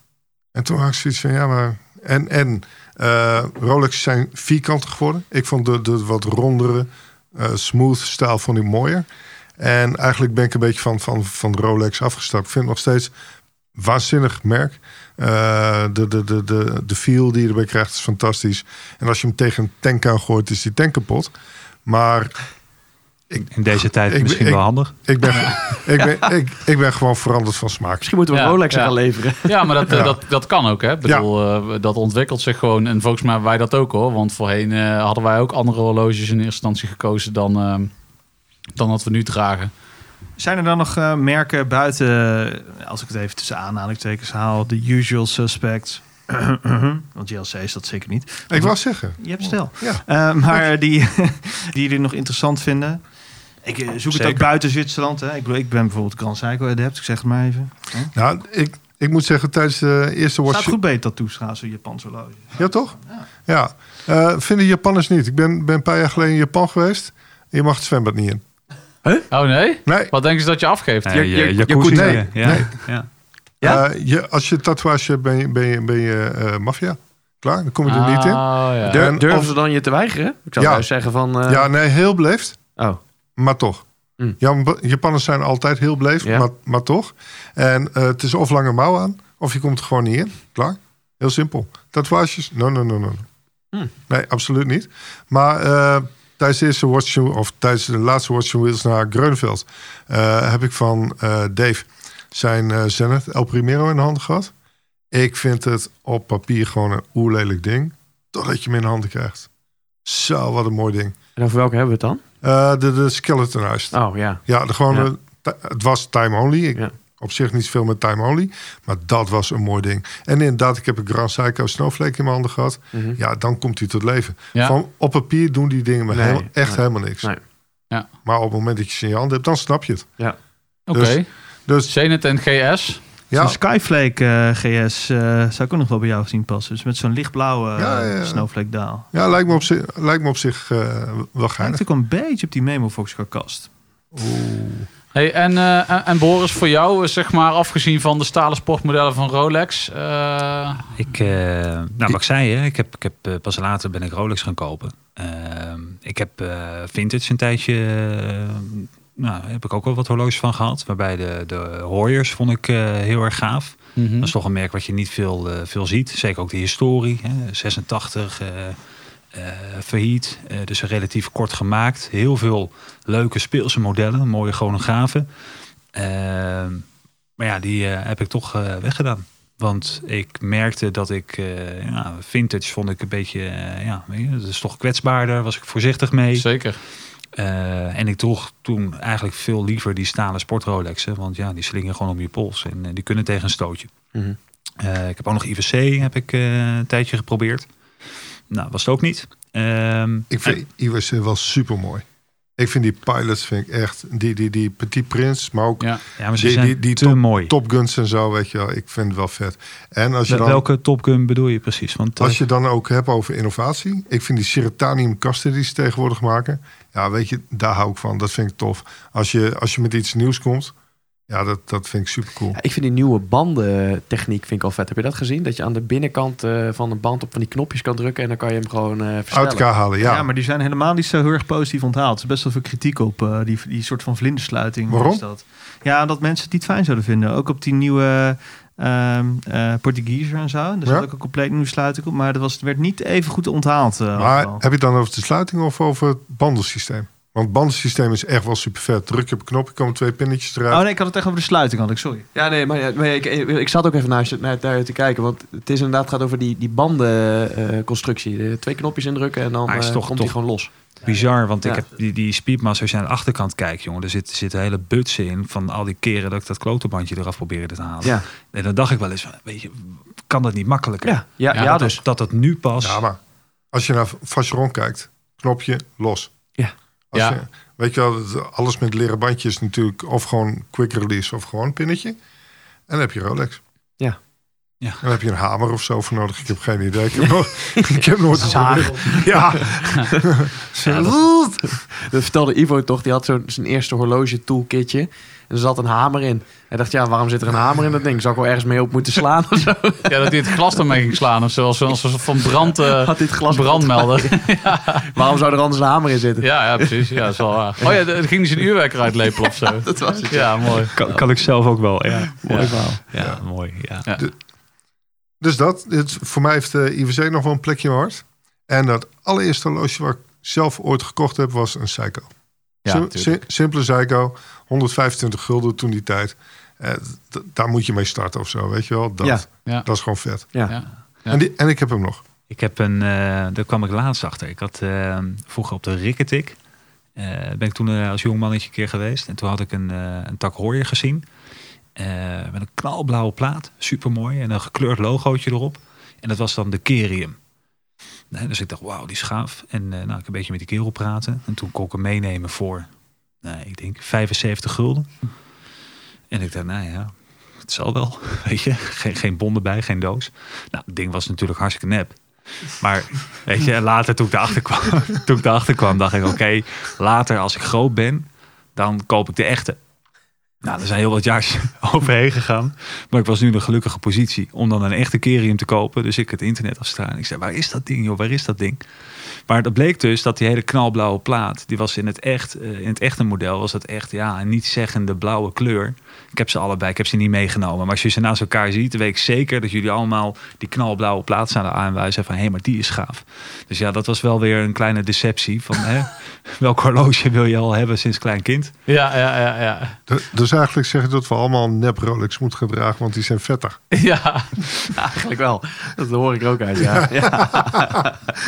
En toen had ik zoiets van, ja maar... En, en eh, Rolex zijn vierkantig geworden. Ik vond de, de wat rondere, eh, smooth stijl vond ik mooier. En eigenlijk ben ik een beetje van, van, van Rolex afgestapt. Ik vind het nog steeds waanzinnig merk. Eh, de, de, de, de, de feel die je erbij krijgt is fantastisch. En als je hem tegen een tank aan gooit, is die tank kapot. Maar In deze tijd ik- misschien ik- wel handig. ik ben, ik, ben, ik, ik ben gewoon veranderd van smaak. Misschien moeten we Ja, Rolex ja. gaan leveren. Ja, maar dat, eh, Ja. dat, dat kan ook. Hè? Ik bedoel, eh, dat ontwikkelt zich gewoon. En volgens mij hebben wij dat ook hoor. Want voorheen eh, hadden wij ook andere horloges in eerste instantie gekozen dan, eh, dan wat we nu dragen. Zijn er dan nog eh, merken buiten, eh, als ik het even tussen aanhalingstekens haal, de usual suspects? Want JLC is dat zeker niet. Ik wou zeggen. Je hebt stel. Ja. Eh, maar die, die jullie nog interessant vinden. Ik zoek het ook buiten Zwitserland. Hè. Ik, bedoel, ik ben bijvoorbeeld Grand Seiko adept. Ik zeg het maar even. Nou, ik, ik moet zeggen, tijdens de eerste watch... Staat goed bij tattoos gaan, zo'n Japanse horloge. Ja, toch? Ja. Vinden Japanners niet. Ik ben, ben een paar jaar geleden in Japan geweest. Je mag het zwembad niet in. Oh nee? Nee. Wat denken ze dat je afgeeft? Nee, je- je, je jacuzzi, nee, ja. Ja, nee. ja. Ja? Eh, je, als je tatoeage hebt, ben je, ben je, ben je eh, maffia. Klaar, dan kom je er niet in. Ja. Dur- En durven of- ze dan je te weigeren? Ik zou Ja. juist zeggen van... eh, Ja, nee, heel beleefd. Oh, Maar toch. Mm. Ja, Japanners zijn altijd heel beleefd, Ja. maar, maar toch. En eh, het is of lange mouw aan, of je komt er gewoon niet in. Klaar. Heel simpel. Tatoeages? No, no, no, no. Mm. Nee, absoluut niet. Maar eh, tijdens de eerste watch, of tijdens de laatste Watch Wheels naar Greunveld... eh, heb ik van eh, Dave zijn eh Zenith El Primero in de handen gehad. Ik vind het op papier gewoon een oerlelijk ding. Totdat je hem in de handen krijgt. Zo, wat een mooi ding. en over welke hebben we het dan? De, de Skeleton Heist. Oh, ja. Ja, de Ja. ti- het was time only. Ik, Ja. Op zich niet veel met time only. Maar dat was een mooi ding. En inderdaad, ik heb een Grand Seiko Snowflake in mijn handen gehad. Mhm. Ja, dan komt hij tot leven. Ja. Van op papier doen die dingen me Nee, helemaal- echt nee. helemaal niks. Nee. Ja. Maar op het moment dat je ze in je hand hebt, dan snap je het. Oké. dus- Dus Zenith en GS. ja, Zo'n Skyflake eh, GS eh, zou ik ook nog wel bij jou zien passen. Dus met zo'n lichtblauwe eh, Ja, ja, ja. snowflake daal. ja lijkt, me op zich, lijkt me op zich eh, wel Lijkt geinig. ook een beetje op die Memo Fox kast. Hey, en, eh, en- en Boris, voor jou, eh, zeg maar, afgezien van de stalen sportmodellen van Rolex. eh, Ik, nou, wat ik zei, hè, ik heb, ik heb, pas later ben ik Rolex gaan kopen. Ehm, ik heb vintage een tijdje, nou, heb ik ook wel wat horloges van gehad. Waarbij de, de Hoyers vond ik heel erg gaaf. mhm. Dat is toch een merk wat je niet veel, veel ziet. Zeker ook de historie. Hè. 86, eh eh, failliet. Eh, dus relatief kort gemaakt. Heel veel leuke speelse modellen. Mooie chronografen. Ehm, maar ja, die eh, heb ik toch eh, weggedaan. Want ik merkte dat ik... eh, ja, vintage vond ik een beetje... eh, ja, dat is toch kwetsbaarder. Was ik voorzichtig mee. Zeker. Eh, en ik droeg toen eigenlijk veel liever die stalen sport Rolexen. Want ja, die slingen gewoon om je pols. En eh, die kunnen tegen een stootje. Mhm. Eh, ik heb ook nog IWC heb ik, eh, een tijdje geprobeerd. Nou, was het ook niet. Ehm, Ik vind IWC wel super mooi. Ik vind die pilots vind ik echt, die, die, die Petit Prince, maar ook Ja. ja, maar ze die, die, die top, mooi. Top Guns en zo, weet je wel. Ik vind het wel vet. En als je dan... Welke Top Gun bedoel je precies? Want eh, Als je dan ook hebt over innovatie. Ik vind die Ceratanium kasten die ze tegenwoordig maken. Ja, weet je, daar hou ik van. Dat vind ik tof. Als je, als je met iets nieuws komt. Ja, dat, dat vind ik super cool. Ja, ik vind die nieuwe bandentechniek vind ik al vet. Heb je dat gezien? Dat je aan de binnenkant eh, van de band op van die knopjes kan drukken en dan kan je hem gewoon eh Uit elkaar halen, Ja. ja. maar die zijn helemaal niet zo heel erg positief onthaald. Er is best wel veel kritiek op eh, die, die soort van vlindersluiting. Waarom? Is dat. Ja, dat mensen het niet fijn zouden vinden. Ook op die nieuwe ehm eh Portugiezer en zo. Daar Ja. ook een compleet nieuwe sluiting op. Maar dat was, het werd niet even goed onthaald. Maar overal. heb je het dan over de sluiting of over het bandensysteem? Want het bandensysteem is echt wel super vet. Druk je op een knopje, komen twee pinnetjes eruit. Oh nee, ik had het echt over de sluiting, had ik. Sorry. Ja, nee, maar, ja, maar ik, ik zat ook even naar, naar, naar te kijken. Want het is inderdaad gaat over die, die bandenconstructie. Eh, twee knopjes indrukken en dan is eh, toch- komt die gewoon los. Bizar, want ik heb die, die Speedmaster, als je aan de achterkant kijkt, jongen, er zitten zitten hele butsen in van al die keren dat ik dat klotenbandje eraf probeerde te halen. Ja, En dan dacht ik wel eens, van, weet je, kan dat niet makkelijker? ja, ja, Ja, ja, dat, dus. het, dat het nu pas. Ja, maar als je naar Vacheron kijkt, knopje los. Ja. Als Ja. Je, weet je wel, het- alles met leren bandjes natuurlijk of gewoon quick release of gewoon een pinnetje. En dan heb je Rolex. Ja. Ja. En dan heb je een hamer of zo voor nodig. Ik heb geen idee. Ik heb, nog, ik heb nooit een Zaag. Ja. Dat vertelde Ivo toch, die had zo'n zijn eerste horloge toolkitje. En er zat een hamer in. Hij dacht, ja, waarom zit er een hamer in dat ding? Zou ik wel ergens mee op moeten slaan of zo? Ja, dat hij het glas ermee ging slaan of zo. Als een soort van brand, eh, Had dit glas brandmelder. Waarom zou er anders een hamer in zitten? Ja, ja, precies. Ja, dat is wel waar. Oh ja, dan ging hij zijn uurwerker uitlepelen of zo. Dat was het. Ja, mooi. Kan, kan ik zelf ook wel, ja. Mooi verhaal. Ja, mooi. Ja. Ja. Dus dat, dit, voor mij heeft de IWC nog wel een plekje in mijn hart. En dat allereerste horloge wat ik zelf ooit gekocht heb, was een Seiko. Ja, Sim- natuurlijk. si- simpele Seiko, 125 gulden toen die tijd. Eh, daar moet je mee starten of zo, weet je wel. Dat, Ja. Ja. dat is gewoon vet. Ja. Ja. Ja. En, die, en ik heb hem nog. Ik heb een, eh, daar kwam ik laatst achter. Ik had eh, vroeger op de Rikketik, eh ben ik toen als jong mannetje een keer geweest. En toen had ik een, eh een tak hooier gezien. eh, met een knalblauwe plaat, super mooi. En een gekleurd logootje erop. En dat was dan de Kerium. Dus ik dacht, wauw, die is gaaf. En eh, nou, ik een beetje met die kerel praten. En toen kon ik hem meenemen voor, nou, ik denk 75 gulden. En ik dacht, nou ja, het zal wel. Weet je, geen, geen bon erbij, geen doos. Nou, het ding was natuurlijk hartstikke nep. Maar weet je, later toen ik erachter kwam, toen ik erachter kwam dacht ik, oké, later als ik groot ben, dan koop ik de echte. Nou, er zijn heel wat jaar overheen gegaan. Maar ik was nu in een gelukkige positie om dan een echte Kerium te kopen. Dus ik het internet afstaan. Ik zei, waar is dat ding joh, waar is dat ding? Maar dat bleek dus dat die hele knalblauwe plaat, die was in het echt, eh, in het echte model was dat echt, ja, een niet zeggende blauwe kleur. Ik heb ze allebei, ik heb ze niet meegenomen. Maar als je ze naast elkaar ziet, dan weet ik zeker dat jullie allemaal die knalblauwe plaat staan aanwijzen van hé, maar die is gaaf. Dus ja, dat was wel weer een kleine deceptie van hè, welk horloge wil je al hebben sinds klein kind? Ja, ja, ja, ja. D- Dus eigenlijk zeg je dat we allemaal nep Rolex moeten gaan dragen, want die zijn vetter. Ja, Eigenlijk wel. Dat hoor ik ook uit, ja. ja.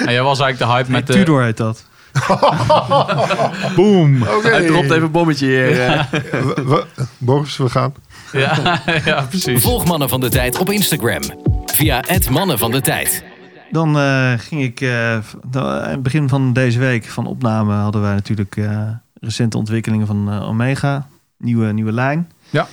en jij was eigenlijk de hype met de... Tudor heet dat. Boom! Hij dropt even een bommetje hier. eh. We- we- Boris, we gaan. Ja, ja, precies. Volg Mannen van de Tijd op Instagram. Via het Mannen van de Tijd. Dan eh, ging ik, aan het begin van deze week van opname hadden wij natuurlijk eh, recente ontwikkelingen van Omega. Nieuwe, nieuwe lijn. Ja.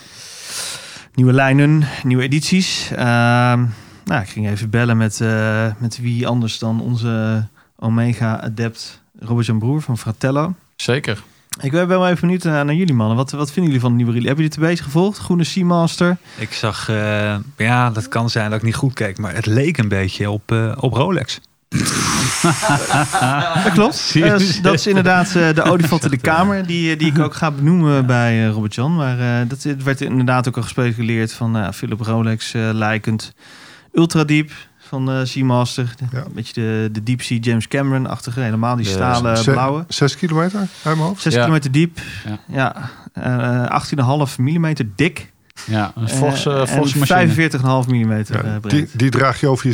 Nieuwe lijnen, nieuwe edities. Ehm, nou, ik ging even bellen met, eh, met wie anders dan onze Omega Adept Robert-Jan Broer van Fratello. Zeker. Ik ben wel even benieuwd naar, naar jullie mannen. Wat, wat vinden jullie van de nieuwe release? Hebben jullie het een beetje gevolgd? Groene Seamaster. Ik zag, eh, ja, dat kan zijn dat ik niet goed keek, maar het leek een beetje op, eh, op Rolex. Dat klopt. Eh, dat, is, inderdaad eh, de olifant in de kamer, die, eh, die ik ook ga benoemen bij eh, Robert-Jan. Maar eh, dat het werd inderdaad ook al gespeculeerd van uh, Philip Rolex uh, lijkend. Ultra Deep van uh, Seamaster. Ja. Een beetje de, de Deep Sea James Cameron-achtige. Helemaal die stalen blauwe. Zes kilometer uit mijn hoofd. 6 Ja. kilometer diep. Ja. Ja. Uh, 18,5 mm dik. Ja, een forse, Eh, forse en machine. 45,5 mm Ja, breed. die, die draag je over je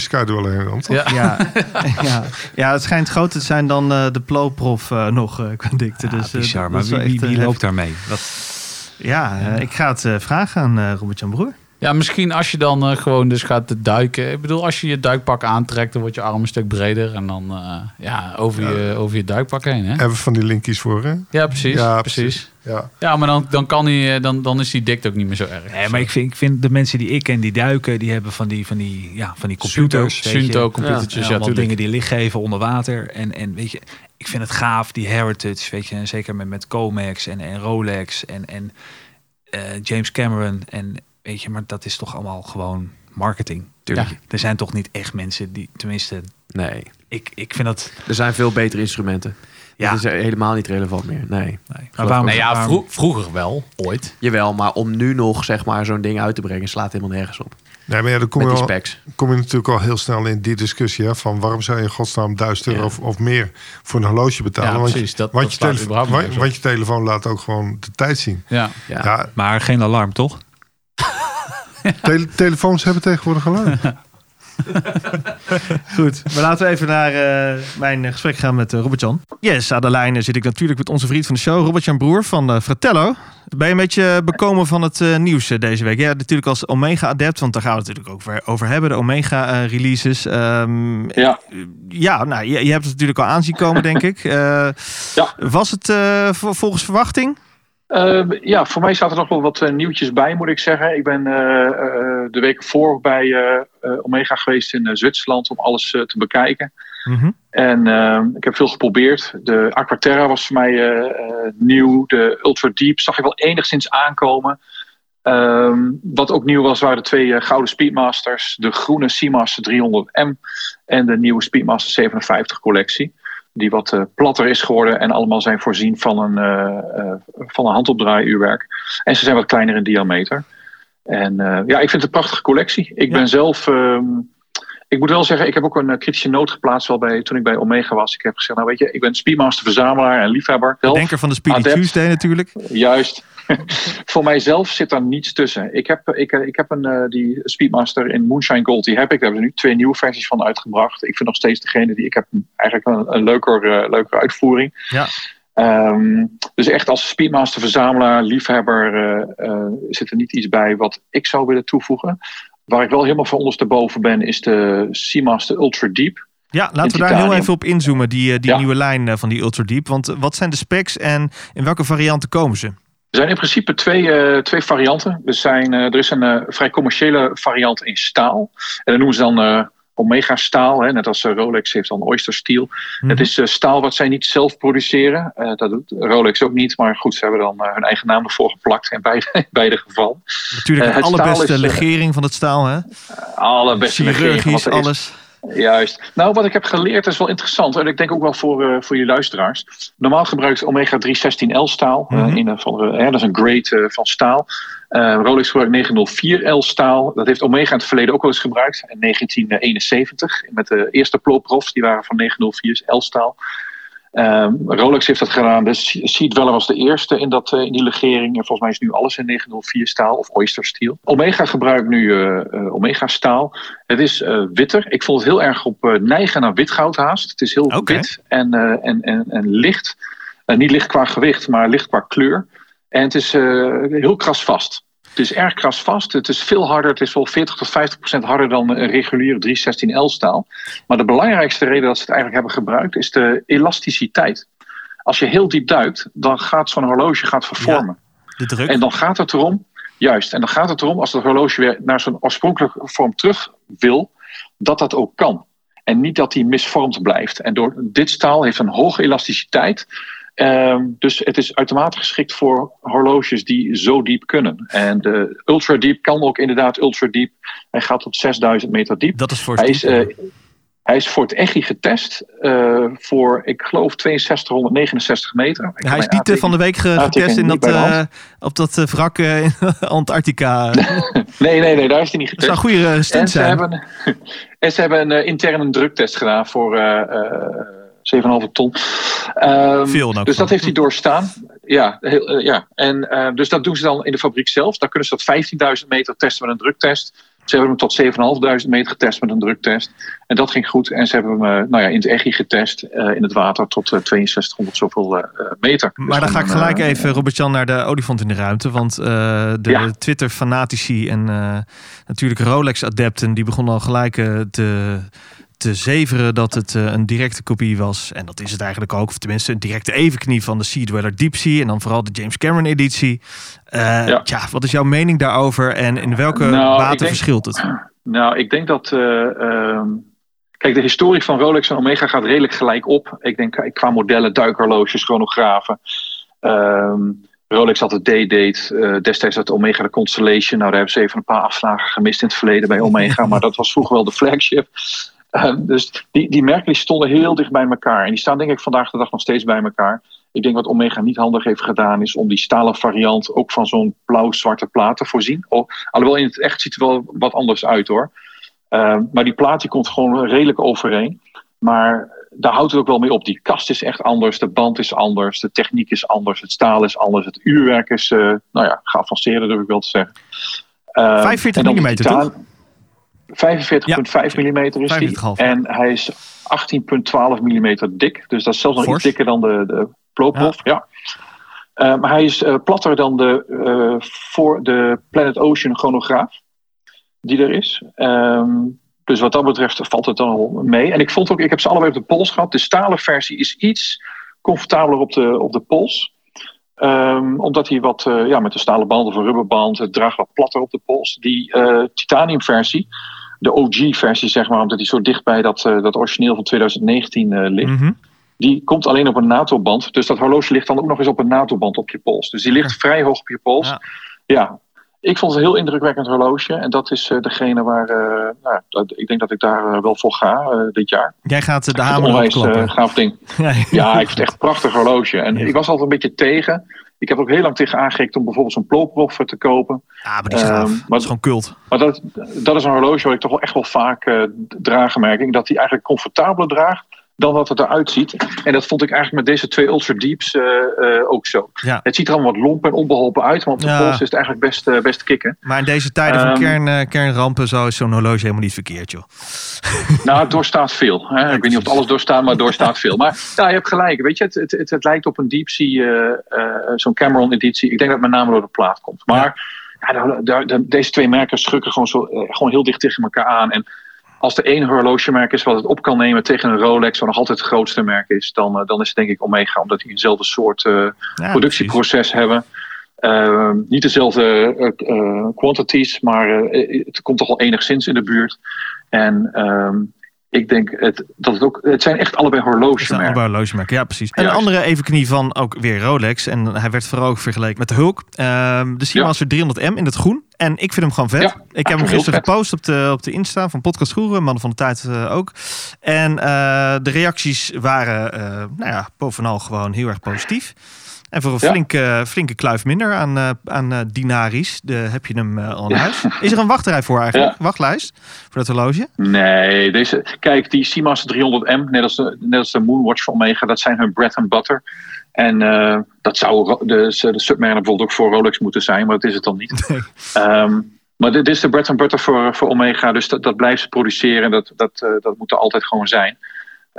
heen dan, toch? Ja. Ja, ja. ja, het schijnt groter te zijn dan uh, de Ploprof uh, nog uh, qua dikte. Ja, dus, bizar, dat maar wie, wie, echt, wie uh, loopt daarmee? Wat, Ja, uh, ik ga het uh, vragen aan uh, Robert-Jan Broer. Ja, misschien als je dan eh, gewoon dus gaat duiken. Ik bedoel, als je je duikpak aantrekt, dan wordt je arm een stuk breder. En dan eh, ja, over, Je, over je duikpak heen. Hè? Even van die linkjes voor, hè? Ja, precies. Ja, precies. precies. Ja. Ja, maar dan, dan, kan die, eh, dan, dan is die dikte ook niet meer zo erg. nee, maar ik vind, ik vind de mensen die ik ken, die duiken, die hebben van die, van die, ja, van die computers. weet je. Sunto computertjes, Ja, ja, dingen die licht geven onder water. En, en weet je, ik vind het gaaf, die heritage, weet je. En zeker met, met Comex en, en Rolex. En, en eh, James Cameron en weet je, maar dat is toch allemaal gewoon marketing. Tuurlijk. Ja. Er zijn toch niet echt mensen die, tenminste, Nee, ik, ik vind dat. er zijn veel betere instrumenten. Ja. Dat is helemaal niet relevant meer. Nee. Nee. Maar waarom? Nee, ja, vro- vroeger wel, ooit. Jawel, maar om nu nog zeg maar zo'n ding uit te brengen slaat helemaal nergens op. Nee, maar ja, dan kom je, al, kom je natuurlijk al heel snel in die discussie. Hè, van waarom zou je in godsnaam 1000 euro Ja. of, of meer voor een horloge betalen? Ja, want, precies. je, Dat- want, dat je want, want je telefoon laat ook gewoon de tijd zien. Ja. Ja. Ja, Maar geen alarm, toch? Tele- telefoons hebben tegenwoordig alarm. Goed, maar laten we even naar eh, mijn eh, gesprek gaan met eh, Robert-Jan. Yes, aan de lijn zit ik natuurlijk met onze vriend van de show, Robert-Jan Broer van eh, Fratello. Ben je een beetje bekomen van het eh, nieuws deze week? Ja, natuurlijk als Omega-adept, want daar gaan we het natuurlijk ook weer over hebben, de Omega-releases. Ja. ja, nou, je, je hebt het natuurlijk al aanzien komen, denk ik. Eh, Ja. Was het eh, vol- volgens verwachting? Eh, ja, voor mij staat er nog wel wat eh, nieuwtjes bij, moet ik zeggen. Ik ben eh, eh, de week voor bij Omega geweest in Zwitserland om alles te bekijken. Mhm. En eh, ik heb veel geprobeerd. De Aquaterra was voor mij nieuw. De Ultra Deep zag ik wel enigszins aankomen. Ehm, wat ook nieuw was, waren de twee gouden Speedmasters. De groene Seamaster 300M en de nieuwe Speedmaster 57 collectie. Die wat eh, platter is geworden en allemaal zijn voorzien van een, eh, eh, van een handopdraaiuurwerk. En ze zijn wat kleiner in diameter. En ja, ik vind het een prachtige collectie. Ik Ja. ben zelf... ehm, ik moet wel zeggen, ik heb ook een eh, kritische noot geplaatst wel bij, toen ik bij Omega was. Ik heb gezegd, nou weet je, ik ben Speedmaster verzamelaar en liefhebber. Zelf. Denker van de Speedy Adept. Tuesday natuurlijk. Juist. Voor mijzelf zit daar niets tussen. Ik heb, ik, ik heb een, eh, die Speedmaster in Moonshine Gold. Die heb ik. Daar hebben ze nu twee nieuwe versies van uitgebracht. Ik vind nog steeds degene die ik heb eigenlijk een, een leuker, eh, leukere uitvoering. Ja. Ehm, dus echt als Speedmaster verzamelaar, liefhebber, eh, eh, zit er niet iets bij wat ik zou willen toevoegen. Waar ik wel helemaal van ondersteboven ben, is de Seamaster Ultra Deep. Ja, laten we daar titanium. heel even op inzoomen, die, eh, die Ja. nieuwe lijn eh, van die Ultra Deep. Want eh, wat zijn de specs en in welke varianten komen ze? Er zijn in principe twee, twee varianten. Er, zijn, er is een vrij commerciële variant in staal. En dat noemen ze dan Omega staal. Hè, net als eh, Rolex heeft dan Oyster Steel. Mhm. Het is eh, staal wat zij niet zelf produceren. Eh, dat doet Rolex ook niet. Maar goed, ze hebben dan hun eigen naam ervoor geplakt. In beide, in beide gevallen. Natuurlijk de allerbeste is, legering van het staal, hè? Allerbeste legering Chirurgisch, is. alles. Juist. Nou, wat ik heb geleerd is wel interessant. En ik denk ook wel voor, eh, voor je luisteraars. Normaal gebruikt Omega 316L staal. Mhm. in van hè, dat is een grade van staal. Eh, Rolex gebruikt 904L staal. Dat heeft Omega in het verleden ook wel eens gebruikt. In 1971. Met de eerste Ploprofs. Die waren van 904L staal. Ehm, Rolex heeft dat gedaan. De Sea Dweller was de eerste in, dat, eh, in die legering. En volgens mij is nu alles in 904 staal of Oyster Steel. Omega gebruikt nu eh, Omega staal. Het is witter. Ik vond het heel erg op neigen naar witgoud haast. Het is heel wit en, en, en, en licht. Niet licht qua gewicht, maar licht qua kleur. En het is eh, heel krasvast. Het is erg krasvast. Het is veel harder. Het is wel 40 tot 50 procent harder dan een reguliere 316L staal. Maar de belangrijkste reden dat ze het eigenlijk hebben gebruikt is de elasticiteit. Als je heel diep duikt, dan gaat zo'n horloge gaat vervormen. De druk. En dan gaat het erom, juist, en dan gaat het erom als het horloge weer naar zijn oorspronkelijke vorm terug wil, dat dat ook kan. En niet dat die misvormd blijft. En door dit staal heeft een hoge elasticiteit. Ehm, dus het is uitermate geschikt voor horloges die zo diep kunnen. En de ultra diep kan ook inderdaad ultra diep. Hij gaat tot 6000 meter diep. Dat is voor Hij is, eh, hij is voor het EGI getest eh, voor, ik geloof, 6269 meter. Ik Hij is niet eh, van de week getest in dat, op dat wrak in Antarctica. Dat Nee, nee, nee, daar is hij niet getest. zou een goede En stunt ze, zijn. hebben, en ze hebben een interne druktest gedaan voor 7,5 ton. Ehm, Veel dus dat heeft hij doorstaan. Ja, heel, eh, ja. En, eh, dus dat doen ze dan in de fabriek zelf. Dan kunnen ze dat 15.000 meter testen met een druktest. Ze hebben hem tot 7.500 meter getest met een druktest. En dat ging goed. En ze hebben hem eh, nou ja, in het EGI getest. in het water tot eh, 6200 zoveel eh, meter. Dus Maar dan ga ik gelijk even, Robert-Jan, naar de olifant in de ruimte. Want de Ja. Twitter-fanatici en natuurlijk Rolex-adepten... die begonnen al gelijk te, te zeveren dat het eh, een directe kopie was. En dat is het eigenlijk ook. Of tenminste een directe evenknie van de Sea Dweller Deep Sea. En dan vooral de James Cameron-editie. Eh Ja. Tja, wat is jouw mening daarover? En in welke Nou, mate denk- verschilt het? Nou, ik denk dat. eh, ehm, kijk, de historie van Rolex en Omega gaat redelijk gelijk op. Ik denk qua modellen, duikhorloges, chronografen. Ehm, Rolex had het D-date. destijds had Omega de Constellation. Nou, daar hebben ze even een paar afslagen gemist in het verleden bij Omega. maar dat was vroeger wel de flagship. Eh, dus die, die merken die stonden heel dicht bij elkaar. En die staan denk ik vandaag de dag nog steeds bij elkaar. Ik denk wat Omega niet handig heeft gedaan... is om die stalen variant ook van zo'n blauw-zwarte plaat te voorzien. Oh, alhoewel in het echt ziet het er wel wat anders uit hoor. Eh, maar die plaat die komt gewoon redelijk overeen. Maar daar houdt het ook wel mee op. Die kast is echt anders, de band is anders, de techniek is anders, het staal is anders, het uurwerk is, eh, nou ja, geavanceerder durf ik wel te zeggen. Eh, 45 en dan de millimeter, titaan- toch? 45,5 mm is die. 45,5. En hij is 18,12 mm dik. Dus dat is zelfs nog Fors. iets dikker dan de, de Plopov. Ja. Maar hij is eh, platter dan de, eh, voor de Planet Ocean chronograaf die er is. Ehm, dus wat dat betreft valt het dan wel mee. En ik vond ook, ik heb ze allebei op de pols gehad. De stalen versie is iets comfortabeler op de, op de pols. Ehm, omdat hij wat, eh, ja, met de stalen band of een rubberband, het draagt wat platter op de pols. Die titanium versie, de OG versie zeg maar, omdat hij zo dicht bij dat, eh, dat origineel van 2019 eh, ligt. Mhm. Die komt alleen op een NATO-band. Dus dat horloge ligt dan ook nog eens op een NATO-band op je pols. Dus die ligt vrij hoog op je pols. Ja. Ja. Ik vond het een heel indrukwekkend horloge. En dat is eh, degene waar... nou, dat, ik denk dat ik daar wel voor ga dit jaar. Jij gaat de hamer onwijs gaaf ding. Ja, Ja, ik vind het echt een prachtig horloge. En ik was altijd een beetje tegen. Ik heb ook heel lang tegen aangekikt om bijvoorbeeld zo'n Plopov te kopen. Ja, maar die is gaaf. Ehm, dat maar- is gewoon cult. Maar dat, dat is een horloge waar ik toch wel echt wel vaak eh dragen merk. ik. Dat hij eigenlijk comfortabeler draagt dan wat het eruit ziet. En dat vond ik eigenlijk met deze twee Ultra Deeps eh, eh, ook zo. Ja. Het ziet er allemaal wat lomp en onbeholpen uit. Op de pols is het eigenlijk best, eh, best kicken. Maar in deze tijden van Ehm, kern, eh, kernrampen zo is zo'n horloge helemaal niet verkeerd, joh. Nou, het doorstaat veel. Hè? ik weet niet of het alles doorstaat, maar het doorstaat veel. Maar ja, je hebt gelijk. Weet je, het, het, het, het lijkt op een Deep Sea, zo'n Cameron editie. Ik denk dat het met name door de plaat komt. Maar ja. de- de- de- deze twee merken schukken gewoon, zo, gewoon heel dicht tegen elkaar aan. En als er één horlogemerk is wat het op kan nemen tegen een Rolex, wat nog altijd het grootste merk is, dan, eh, dan is het denk ik Omega, omdat die eenzelfde soort eh, Ja, productieproces hebben. Eh, niet dezelfde eh, quantities, maar het komt toch wel enigszins in de buurt. En ehm, ik denk het, dat het ook. Het zijn echt allebei Het zijn horlogemerken. allebei horlogemerken, ja precies. En een andere evenknie van ook weer Rolex. En hij werd vooral ook vergeleken met de Hulk. Ehm, de Seamaster 300M in het groen. En ik vind hem gewoon vet. Ja, ik heb hem gisteren gepost op de, op de Insta van Podcast Groeren. Mannen van de Tijd eh, ook. En eh, de reacties waren eh, nou ja, bovenal gewoon heel erg positief. En voor een Ja. flinke, flinke kluif minder aan, eh, aan eh, dinaries de, heb je hem eh, al in huis. Is er een wachtrij voor eigenlijk? Wachtlijst voor dat horloge? Nee, deze, kijk, die Seamaster 300M, net als, de, net als de Moonwatch van Omega, dat zijn hun bread and butter. En dat zou de, de Submariner bijvoorbeeld ook voor Rolex moeten zijn, maar dat is het dan niet. Nee. Ehm, maar dit is de bread and butter voor, voor Omega, dus dat, dat blijft ze produceren. Dat, dat, dat moet er altijd gewoon zijn.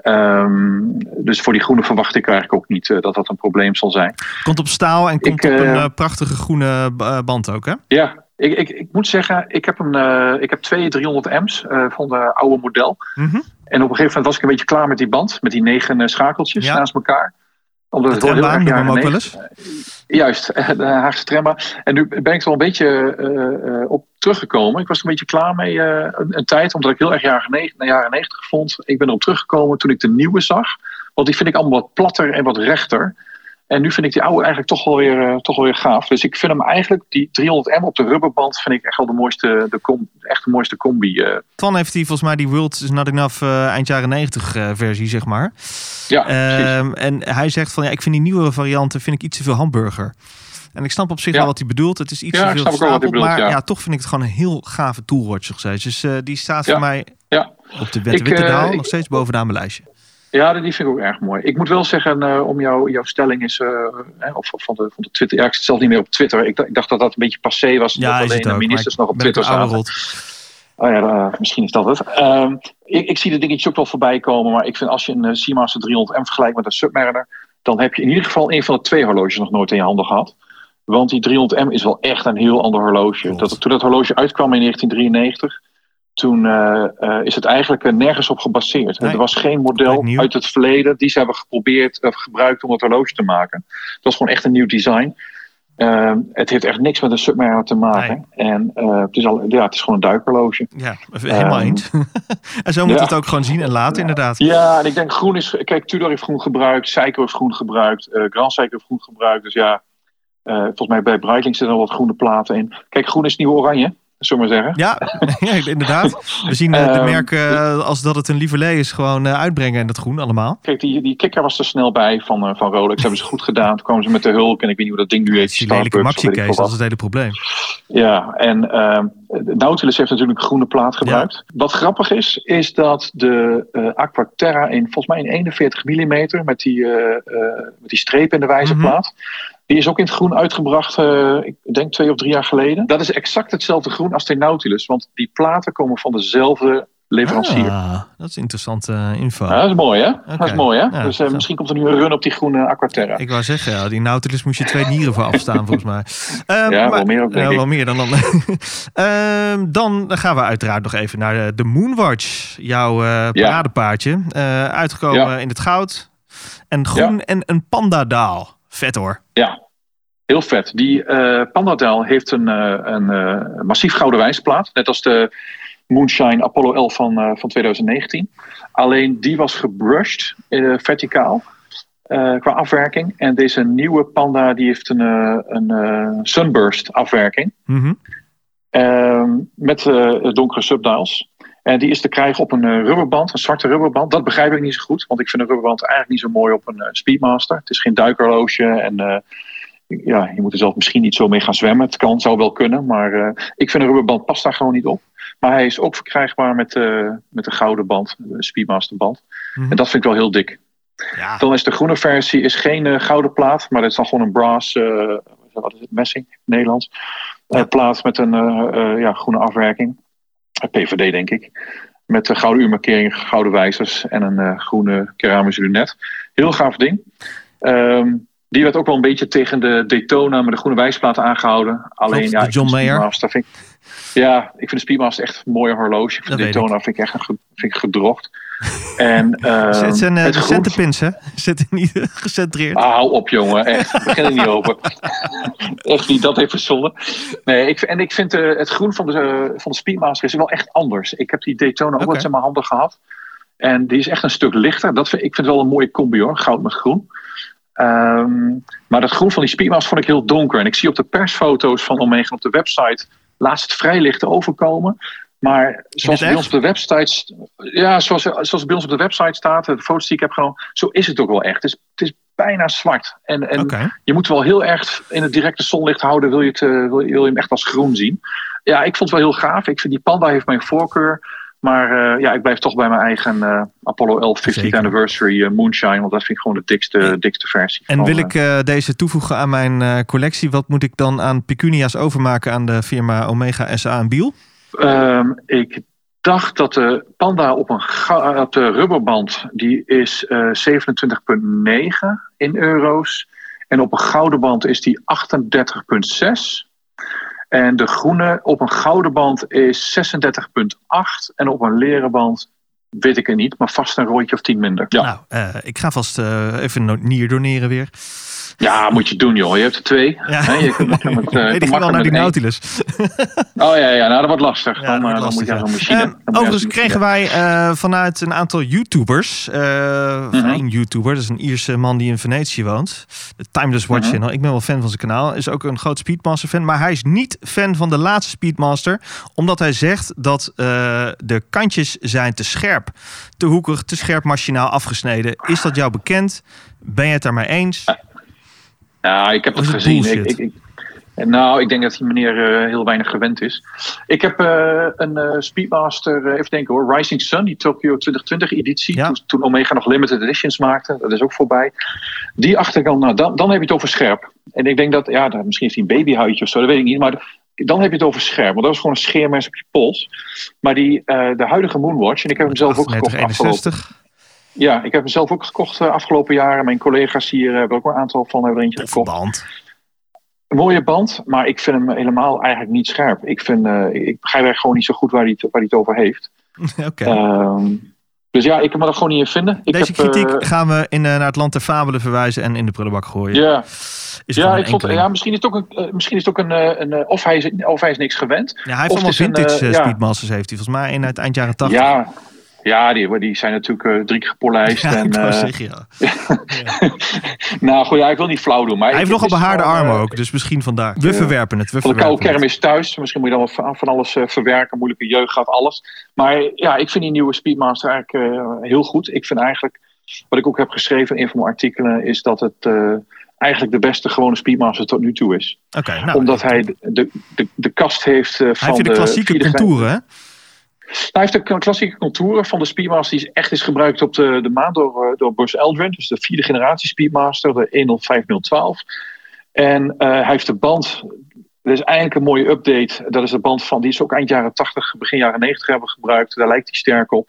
Ehm, dus voor die groene verwacht ik eigenlijk ook niet eh, dat dat een probleem zal zijn. Komt op staal en komt Ik, op een eh, eh, prachtige groene band ook, hè? Ja, ik, ik, ik moet zeggen, ik heb, een, ik heb twee 300M's eh, van de oude model. Mhm. En op een gegeven moment was ik een beetje klaar met die band, met die negen schakeltjes Ja. naast elkaar. Omdat De het wel heel erg ook wel eens. Juist, de Haagse tramba. En nu ben ik er wel een beetje eh, eh, op teruggekomen. Ik was er een beetje klaar mee eh, een, een tijd, omdat ik heel erg jaren negentig, jaren 90 vond. Ik ben erop teruggekomen toen ik de nieuwe zag. Want die vind ik allemaal wat platter en wat rechter. En nu vind ik die oude eigenlijk toch wel weer, eh, toch wel weer gaaf. Dus ik vind hem eigenlijk, die 300M op de rubberband, vind ik echt wel de mooiste, de com, echt de mooiste combi. eh. Twan heeft hij volgens mij die World is Not Enough eh, eind jaren 90 eh, versie, zeg maar. ja. Ehm, en hij zegt van ja, ik vind die nieuwere varianten vind ik iets te veel hamburger. En ik snap op zich Ja. wel wat hij bedoelt. Het is iets Ja, te veel bedoelt, maar ja. ja. toch vind ik het gewoon een heel gave toolwatch nog steeds. Dus eh, die staat voor mij Ja. op de eh, ik- nog steeds bovenaan mijn lijstje. Ja, die vind ik ook erg mooi. Ik moet wel zeggen, eh, om jou, jouw stelling is, eh, eh, of van de, van de Twitter. Ja, ik zit zelf niet meer op Twitter. Ik, dacht- ik dacht dat dat een beetje passé was. Ja, dat alleen de ministers nog op Twitter zaten. Oh ja, misschien is dat het. Ehm, ik, ik zie de dingetjes ook wel voorbij komen. Maar ik vind als je een Seamaster 300M vergelijkt met een Submariner. dan heb je in ieder geval een van de twee horloges nog nooit in je handen gehad. Want die 300M is wel echt een heel ander horloge. Dat, toen dat horloge uitkwam in 1993. Toen eh, eh, is het eigenlijk eh, nergens op gebaseerd. Nee. Er was geen model uit het verleden die ze hebben geprobeerd of gebruikt om het horloge te maken. Het was gewoon echt een nieuw design. Ehm, het heeft echt niks met een Submariner te maken. En het, is al, ja, het is gewoon een duikhorloge. Ja, helemaal Ehm, eens. en zo moet ja. het ook gewoon zien en laten, inderdaad. Ja, en ik denk groen is. Kijk, Tudor heeft groen gebruikt, Seiko heeft groen gebruikt, Grand Seiko heeft groen gebruikt. Dus ja, volgens mij bij Breitling zitten al wat groene platen in. Kijk, groen is nieuw oranje, zullen we maar zeggen. Ja, ja, inderdaad. We zien eh, de Ehm, merken eh, als dat het een lieverlee is gewoon eh, uitbrengen in het groen allemaal. Kijk, die, die kikker was er snel bij van, van Rolex. hebben ze goed gedaan. Toen kwamen ze met de hulk en ik weet niet hoe dat ding nu heet. Die lelijke Starbucks maxi-case, dat is het hele probleem. Ja, en de Nautilus heeft natuurlijk een groene plaat gebruikt. Wat grappig is, is dat de eh Aquaterra in volgens mij in 41 mm met die, eh, met die streep in de wijzerplaat. Die is ook in het groen uitgebracht, eh, ik denk twee of drie jaar geleden. Dat is exact hetzelfde groen als de Nautilus, want die platen komen van dezelfde leverancier. Ah, dat is interessante eh, info. Ja, dat is mooi, hè? Dat is mooi, hè? Ja, dus eh, misschien komt er nu een run op die groene Aquaterra. Ik wou zeggen, ja, die Nautilus moest je twee nieren voor afstaan, volgens mij. Ehm, Ja, maar- wel meer ook, denk ja, ik. wel meer dan dan. Ehm, dan gaan we uiteraard nog even naar de, de Moonwatch. Jouw eh paradepaardje. Eh, uitgekomen Ja. in het goud. En groen en een pandadaal. Vet hoor. Ja, heel vet. Die eh Pandadaal heeft een, eh, een eh, massief gouden wijsplaat. Net als de Moonshine Apollo 11 van, van 2019. Alleen die was gebrushed, verticaal, qua afwerking. En deze nieuwe Panda die heeft een, een sunburst afwerking. Mhm. Ehm, met donkere subdials. En die is te krijgen op een eh, rubberband, een zwarte rubberband. Dat begrijp ik niet zo goed, want ik vind een rubberband eigenlijk niet zo mooi op een eh, Speedmaster. Het is geen duikerloosje en eh, ja, je moet er zelf misschien niet zo mee gaan zwemmen. Het kan, zou wel kunnen, maar eh, ik vind een rubberband past daar gewoon niet op. Maar hij is ook verkrijgbaar met, eh, met de gouden band, de Speedmaster band. Mhm. En dat vind ik wel heel dik. Ja. Dan is de groene versie is geen eh, gouden plaat, maar het is dan gewoon een brass, eh, wat is het, messing, Nederlands. eh, plaat met een eh, eh, ja, groene afwerking. PVD denk ik. Met een gouden uurmarkering, gouden wijzers en een eh, groene keramische lunet. Heel gaaf ding. Ehm, die werd ook wel een beetje tegen de Daytona met de groene wijsplaten aangehouden. Alleen Klopt, ja, de ik John vind de Mayer. Vind ik, ja, ik vind de Speedmaster echt een mooie horloge. Ik vind de Daytona vind ik echt een, vind ik gedrocht. En, het zijn eh, het de groen- centerpins, hè? Zitten niet eh, gecentreerd. Ah, hou op, jongen. Echt. Begin er niet over. echt niet, dat heeft verzonnen. Nee, ik, en ik vind eh, het groen van de, eh, van de Speedmaster is wel echt anders. Ik heb die Daytona ook wel eens in mijn handen gehad. En die is echt een stuk lichter. Dat vind, ik vind het wel een mooie combi hoor, goud met groen. Ehm, maar dat groen van die Speedmaster vond ik heel donker. En ik zie op de persfoto's van Omega op de website laatst het vrij licht overkomen. Maar zoals het bij ons op de website, ja, zoals, zoals bij ons op de website staat, de foto's die ik heb genomen, zo is het ook wel echt. Het is, het is bijna zwart. En, en je moet wel heel erg in het directe zonlicht houden, wil je, het, eh, wil, je- wil je hem echt als groen zien. Ja, ik vond het wel heel gaaf. Ik vind die Panda heeft mijn voorkeur. Maar eh, ja, ik blijf toch bij mijn eigen eh, Apollo 11 50th Zeker. Anniversary eh, Moonshine. Want dat vind ik gewoon de dikste, dikste versie. En van, wil ik deze toevoegen aan mijn collectie? Wat moet ik dan aan pecunia's overmaken aan de firma Omega SA en Biel? Ehm, ik dacht dat de Panda op een op de rubberband, die is eh 27,9 in euro's. En op een gouden band is die 38,6. En de groene op een gouden band is 36,8. En op een leren band weet ik het niet, maar vast een rondje of 10 minder. Ja, Nou, eh, ik ga vast eh, even een nier doneren weer. Ja moet je doen joh. Je hebt er twee. Ja. Je kunt met, met, eh, nee, die ging wel naar die. Nautilus. Oh ja, ja, nou dat wordt lastig. Ja, dan, wordt eh, dan moet je zo'n ja. machine. Eh, je aan overigens zo'n kregen wij vanuit een aantal YouTubers, Mhm. een YouTuber, dat is een Ierse man die in Venetië woont, de Timeless Watch Mhm. Channel. Ik ben wel fan van zijn kanaal, is ook een groot Speedmaster fan, maar hij is niet fan van de laatste Speedmaster, omdat hij zegt dat de kantjes zijn te scherp, te hoekig, te scherp machinaal afgesneden. Is dat jou bekend? Ben je het daarmee eens? Ja, ik heb het gezien. Ik, ik, ik- nou, ik denk dat die meneer eh, heel weinig gewend is. Ik heb eh, een eh, Speedmaster, even denken hoor, Rising Sun, die Tokyo 2020 editie. Ja. Toen, toen Omega nog limited editions maakte, dat is ook voorbij. Die achterkant, nou, dan, dan heb je het over scherp. En ik denk dat, ja, dat- misschien is hij een babyhuidje of zo, dat weet ik niet. Maar dan heb je het over scherp, want dat is gewoon een scheermes op je pols. Maar die, de huidige Moonwatch, en ik heb hem zelf ook gekocht afgelopen 61. Ja, ik heb hem zelf ook gekocht uh, afgelopen jaren. Mijn collega's hier hebben ook een aantal van hebben er eentje gekocht. band. Een mooie band, maar ik vind hem helemaal eigenlijk niet scherp. Ik, vind, uh, ik begrijp eigenlijk gewoon niet zo goed waar hij het, waar hij het over heeft. Oké. Um, dus ja, ik kan me er gewoon niet in vinden. Ik Deze heb, kritiek uh, gaan we in, uh, naar het land der fabelen verwijzen en in de prullenbak gooien. Ja, is ja, ik vond, ja misschien is het ook een, misschien is het ook een, een of, hij is, of hij is niks gewend. Ja, hij heeft allemaal vintage Speedmasters heeft hij volgens mij in het eind jaren 80. Ja, Ja, die, die zijn natuurlijk eh, drie keer gepolijst. Ja, en, eh, zeggen, ja. nou goed, ja, ik wil niet flauw doen. Maar Hij heeft ik- nogal is behaarde armen eh, ook, dus misschien vandaar. We verwerpen het, we Van de koude het. kermis thuis. Misschien moet je dan wat van alles eh, verwerken. Moeilijke jeugd gaat alles. Maar ja, ik vind die nieuwe Speedmaster eigenlijk eh, heel goed. Ik vind eigenlijk, wat ik ook heb geschreven in een van mijn artikelen, is dat het eh, eigenlijk de beste gewone Speedmaster tot nu toe is. Oké, nou, Omdat hij de, de, de, de kast heeft eh, hij van heeft de klassieke contouren, hè? Hij heeft de klassieke contouren van de Speedmaster die is echt is gebruikt op de, de maan door, eh, door Buzz Aldrin. Dus de vierde generatie Speedmaster, de 105012. En eh, hij heeft de band, dat is eigenlijk een mooie update. Dat is de band van, die is ook eind jaren 80, begin jaren 90 hebben gebruikt. Daar lijkt hij sterk op.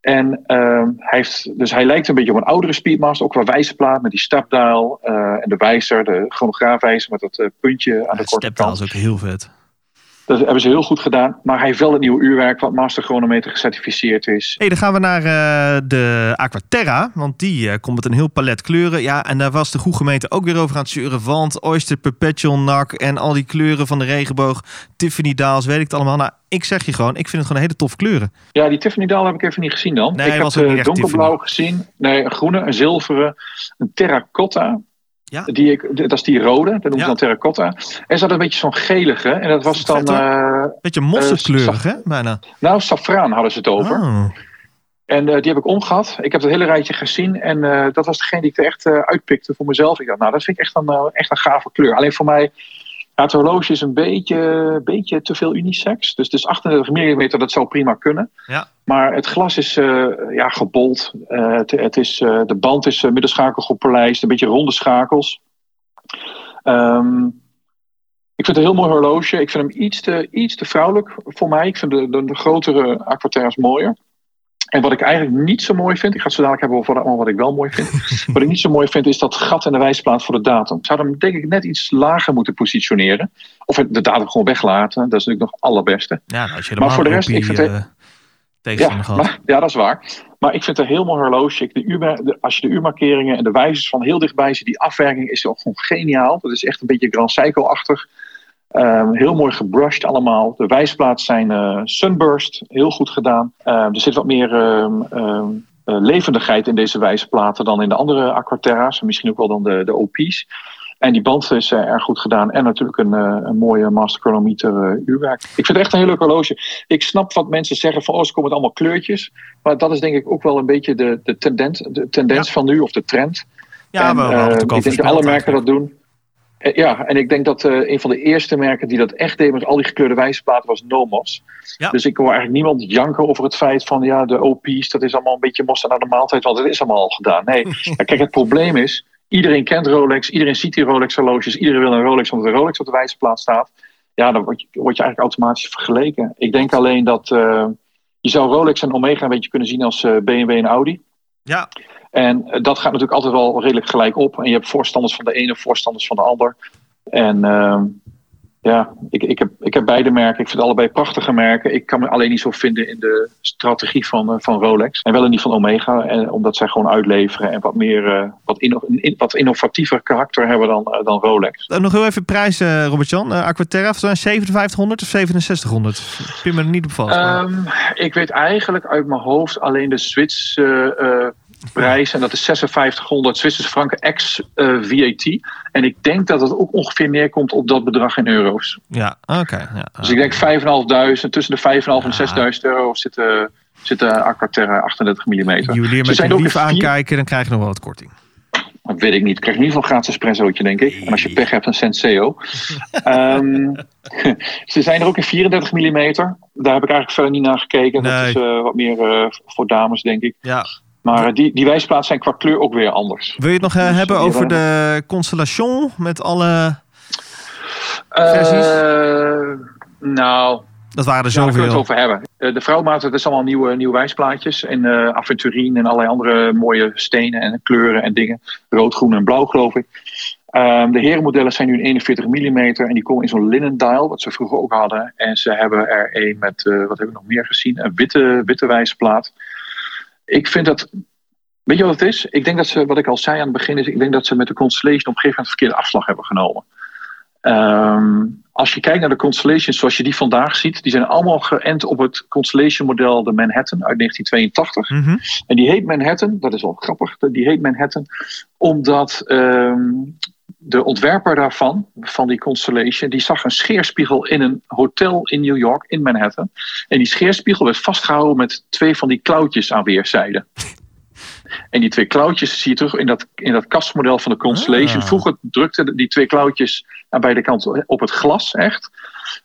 En ehm, hij, heeft, dus hij lijkt een beetje op een oudere Speedmaster, ook qua wijzerplaat met die stapdial eh, en de wijzer, de chronograafwijzer met dat puntje aan de korte kant. is ook heel vet. Dat hebben ze heel goed gedaan. Maar hij heeft wel het nieuwe uurwerk wat Master Chronometer gecertificeerd is. hey, dan gaan we naar eh, de Aquaterra. Want die eh, komt met een heel palet kleuren. Ja, en daar was de goede gemeente ook weer over aan het zeuren. Want Oyster, Perpetual, NAC en al die kleuren van de regenboog. Tiffany Daals, weet ik het allemaal. Nou, ik zeg je gewoon, ik vind het gewoon hele tof kleuren. Ja, die Tiffany Daal heb ik even niet gezien dan. Nee, ik heb was echt donkerblauw gezien. Nee, een groene, een zilveren, een terracotta. Ja. Die ik, dat is die rode, dat noemen ze dan terracotta. En ze had een beetje zo'n gelige. En dat was dan, eh, Beetje mosterdkleurig, Eh, hè? Bijna. nou, safraan hadden ze het over. Oh. En eh, die heb ik omgehad. Ik heb het hele rijtje gezien. En dat was degene die ik er echt uitpikte voor mezelf. Ik dacht, nou, dat vind ik echt een, echt een gave kleur. Alleen voor mij, ja, het horloge is een beetje, beetje te veel unisex. Dus het is 38 mm, dat zou prima kunnen. Ja. Maar het glas is eh, ja, gebold. Eh, het, het is, eh, de band is middenschakel gepolijst. Een beetje ronde schakels. Ehm, ik vind het een heel mooi horloge. Ik vind hem iets te, iets te vrouwelijk voor mij. Ik vind de, de, de grotere Aquaterras mooier. En wat ik eigenlijk niet zo mooi vind, ik ga het zo dadelijk hebben over allemaal wat ik wel mooi vind. wat ik niet zo mooi vind, is dat gat in de wijsplaat voor de datum. Ik zou hem denk ik net iets lager moeten positioneren. Of de datum gewoon weglaten. Dat is natuurlijk nog het allerbeste. Ja, nou, als je Maar voor de rest, ik vind het- uh, Ja, maar, dat is waar. Maar ik vind het een heel mooi horloge. Ik- De als je de uurmarkeringen en de wijzers van heel dichtbij ziet, die afwerking is ook gewoon geniaal. Dat is echt een beetje Grand Seiko-achtig. Ehm, heel mooi gebrushed allemaal. De wijsplaats zijn eh, sunburst, heel goed gedaan. Ehm, er zit wat meer ehm, eh, levendigheid in deze wijzerplaten dan in de andere Aquaterra's. En misschien ook wel dan de, de OP's. En die band is eh, erg goed gedaan. En natuurlijk een, een mooie Master Chronometer uurwerk. Ik vind het echt een heel leuk horloge. Ik snap wat mensen zeggen van, oh, ze komen met allemaal kleurtjes. Maar dat is denk ik ook wel een beetje de, de tendens, de tendens van nu, of de trend. Ja, en, we, hadden het ook al ik denk dat alle merken dat doen. Eh, ja, en ik denk dat eh, een van de eerste merken die dat echt deed met al die gekleurde wijzerplaten was Nomos. Ja. Dus ik hoor eigenlijk niemand janken over het feit van ja, de OP's, dat is allemaal een beetje mosterd naar de maaltijd, want het is allemaal al gedaan. Nee, ja, kijk, het probleem is, iedereen kent Rolex, iedereen ziet die Rolex horloges, iedereen wil een Rolex omdat de Rolex op de wijzerplaat staat. Ja, dan word je, word je eigenlijk automatisch vergeleken. Ik denk alleen dat eh, je zou Rolex en Omega een beetje kunnen zien als eh, BMW en Audi. Ja, En eh, dat gaat natuurlijk altijd wel redelijk gelijk op. En je hebt voorstanders van de ene, voorstanders van de ander. En ehm, ja, ik, ik, heb, ik heb beide merken. Ik vind allebei prachtige merken. Ik kan me alleen niet zo vinden in de strategie van, eh, van Rolex. En wel in die van Omega. En, omdat zij gewoon uitleveren en wat meer eh, wat, inno, in- wat innovatiever karakter hebben dan, dan Rolex. Uh, nog heel even prijs, uh, Robert-Jan. Uh, Aquaterra, zijn 5700 of 6700? Ik me er niet op vast. Ehm, ik weet eigenlijk uit mijn hoofd alleen de Zwitserse prijs. En dat is 5600 Zwitserse franken ex eh, VAT. En ik denk dat het ook ongeveer neerkomt op dat bedrag in euro's. ja, oké. ja. Dus ik denk 5.500, tussen de 5.500 en 6.000 euro zit, uh, zit de Aquaterra 38 mm. Juwelier Ze met zijn ook lief aankijken, dan krijg je nog wel wat korting. Dat weet ik niet. Ik krijg in ieder geval een gratis espressootje, denk ik. En als je pech hebt, een Senseo. Ehm, ze zijn er ook in 34 mm. Daar heb ik eigenlijk verder niet naar gekeken. Nee. Dat is eh, wat meer eh, voor dames, denk ik. Ja. Maar die, die wijsplaats zijn qua kleur ook weer anders. Wil je het nog eh, Dus, hebben over de Constellation met alle... Versies? Eh, nou, Dat waren er Ja, daar kunnen we het zoveel. over hebben. Eh, de vrouwmaat, dat is allemaal nieuwe, nieuwe wijsplaatjes. En aventurine en allerlei andere mooie stenen en kleuren en dingen. Rood, groen en blauw, geloof ik. Ehm, de herenmodellen zijn nu in 41 mm en die komen in zo'n linen dial, wat ze vroeger ook hadden. En ze hebben er een met, wat hebben we nog meer gezien? Een witte, witte wijsplaat. Ik vind dat. Weet je wat het is? Ik denk dat ze, wat ik al zei aan het begin, is ik denk dat ze met de Constellation op een gegeven moment verkeerde afslag hebben genomen. Ehm, als je kijkt naar de Constellations zoals je die vandaag ziet, die zijn allemaal geënt op het Constellation model de Manhattan uit 1982. Mhm. En die heet Manhattan, dat is wel grappig, die heet Manhattan omdat ehm, de ontwerper daarvan, van die Constellation, die zag een scheerspiegel in een hotel in New York, in Manhattan. En die scheerspiegel werd vastgehouden met twee van die klauwtjes aan weerszijden. En die twee klauwtjes zie je terug in dat, in dat kastmodel van de Constellation. Ah. Vroeger drukten die twee klauwtjes aan beide kanten op het glas, echt.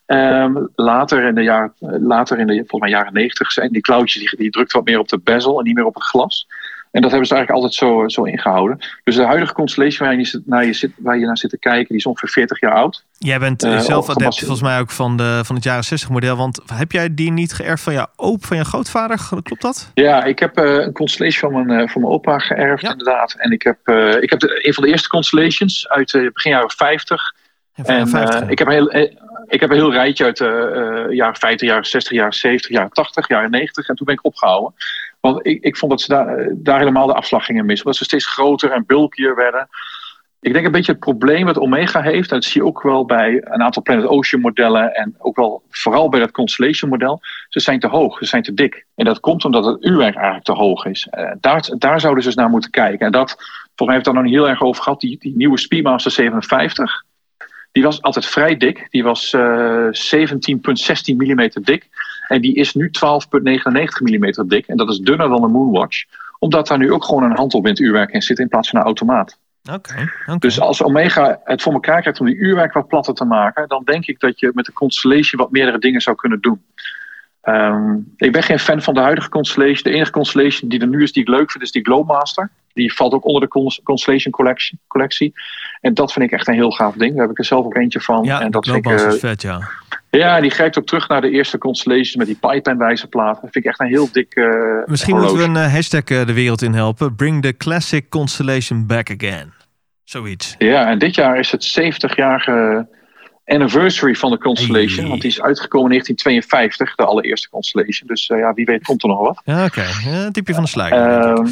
Ehm, later in de jaren, later in de volgens mij jaren 90 zijn die klauwtjes die, die wat meer op de bezel en niet meer op het glas. En dat hebben ze eigenlijk altijd zo, zo ingehouden. Dus de huidige Constellation waar je, naar je zit, waar je naar zit te kijken, die is ongeveer 40 jaar oud. Jij bent Eh, zelf adept volgens mij ook van, de, van het jaren 60 model. Want heb jij die niet geërfd van jouw oop, van je grootvader? Klopt dat? Ja, ik heb eh, een Constellation van mijn, eh, van mijn opa geërfd, Ja. inderdaad. En ik heb, eh, ik heb de, een van de eerste Constellations uit begin jaren 50. Ja, van de En 50. eh, ik, heb een heel, ik heb een heel rijtje uit de jaren 50, jaren 60, jaren 70, jaren 80, jaren 90. En toen ben ik opgehouden. Want ik, ik vond dat ze daar, eh, daar helemaal de afslag gingen missen. Omdat ze steeds groter en bulkier werden. Ik denk een beetje het probleem wat Omega heeft. Dat zie je ook wel bij een aantal Planet Ocean modellen. En ook wel vooral bij dat Constellation model. Ze zijn te hoog, ze zijn te dik. En dat komt omdat het uurwerk eigenlijk te hoog is. Eh, daar, daar zouden ze dus naar moeten kijken. En dat, volgens mij heeft het daar nog heel erg over gehad. Die, die nieuwe Speedmaster 57. Die was altijd vrij dik. Die was eh 17,16 mm dik. En die is nu 12,99 mm dik. En dat is dunner dan de Moonwatch. Omdat daar nu ook gewoon een handelwinduurwerk in zit in plaats van een automaat. Oké. Dus als Omega het voor elkaar krijgt om die uurwerk wat platter te maken, dan denk ik dat je met de Constellation wat meerdere dingen zou kunnen doen. Ehm, ik ben geen fan van de huidige Constellation. De enige Constellation die er nu is die ik leuk vind, is die Glowmaster. Die valt ook onder de Cons- Constellation collectie, collectie. En dat vind ik echt een heel gaaf ding. Daar heb ik er zelf ook eentje van. ja, en dat vind ik, eh, is vet, ja. ja, die grijpt ook terug naar de eerste Constellation met die pipe en wijzerplaat. Dat vind ik echt een heel dik. eh, Misschien horloge. moeten we een eh, hashtag de wereld in helpen. Bring the classic Constellation back again. Zoiets. Ja, en dit jaar is het 70-jarige anniversary van de Constellation. Hey. Want die is uitgekomen in 1952, de allereerste Constellation. Dus ja, wie weet komt er nog wat. Ja, oké. Een tipje van de sluier. Ehm,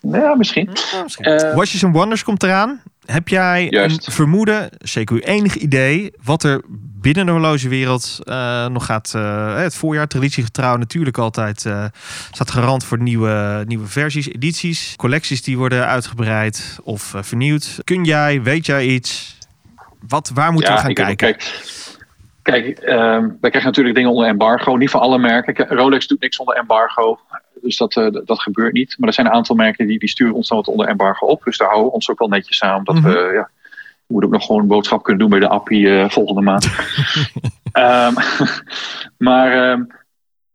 ja, misschien. Ja, misschien. Watches and Wonders komt eraan. Heb jij Juist. een vermoeden, zeker uw enig idee, wat er binnen de horlogewereld eh, nog gaat? eh, het voorjaar, traditiegetrouw natuurlijk altijd, eh, staat garant voor nieuwe, nieuwe versies, edities, collecties die worden uitgebreid of vernieuwd. Kun jij, weet jij iets? Wat, waar moeten we gaan kijken? Kijk, kijk ehm, wij krijgen natuurlijk dingen onder embargo. Niet van alle merken. Rolex doet niks onder embargo. Dus dat, eh, dat gebeurt niet. Maar er zijn een aantal merken die, die sturen ons dan wat onder embargo op. Dus daar houden we ons ook wel netjes aan. Omdat Mhm. we, ja, we moeten ook nog gewoon een boodschap kunnen doen bij de appie eh, volgende maand. Ehm, maar ehm,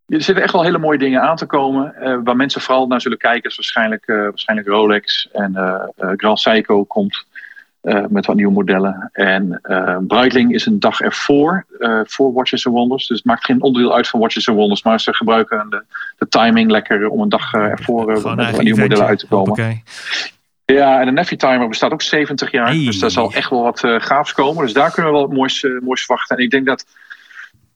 er zitten echt wel hele mooie dingen aan te komen. Eh, waar mensen vooral naar zullen kijken is waarschijnlijk, waarschijnlijk Rolex. En eh, Grand Seiko komt eh, met wat nieuwe modellen. En eh Breitling is een dag ervoor eh, voor Watches and Wonders. Dus het maakt geen onderdeel uit van Watches and Wonders. Maar ze gebruiken de, de timing lekker om een dag ervoor met wat nieuwe modellen uit te komen. Ja, en de Neffy Timer bestaat ook 70 jaar. Hey. Dus daar zal echt wel wat gaafs komen. Dus daar kunnen we wel wat moois, moois verwachten. En ik denk dat...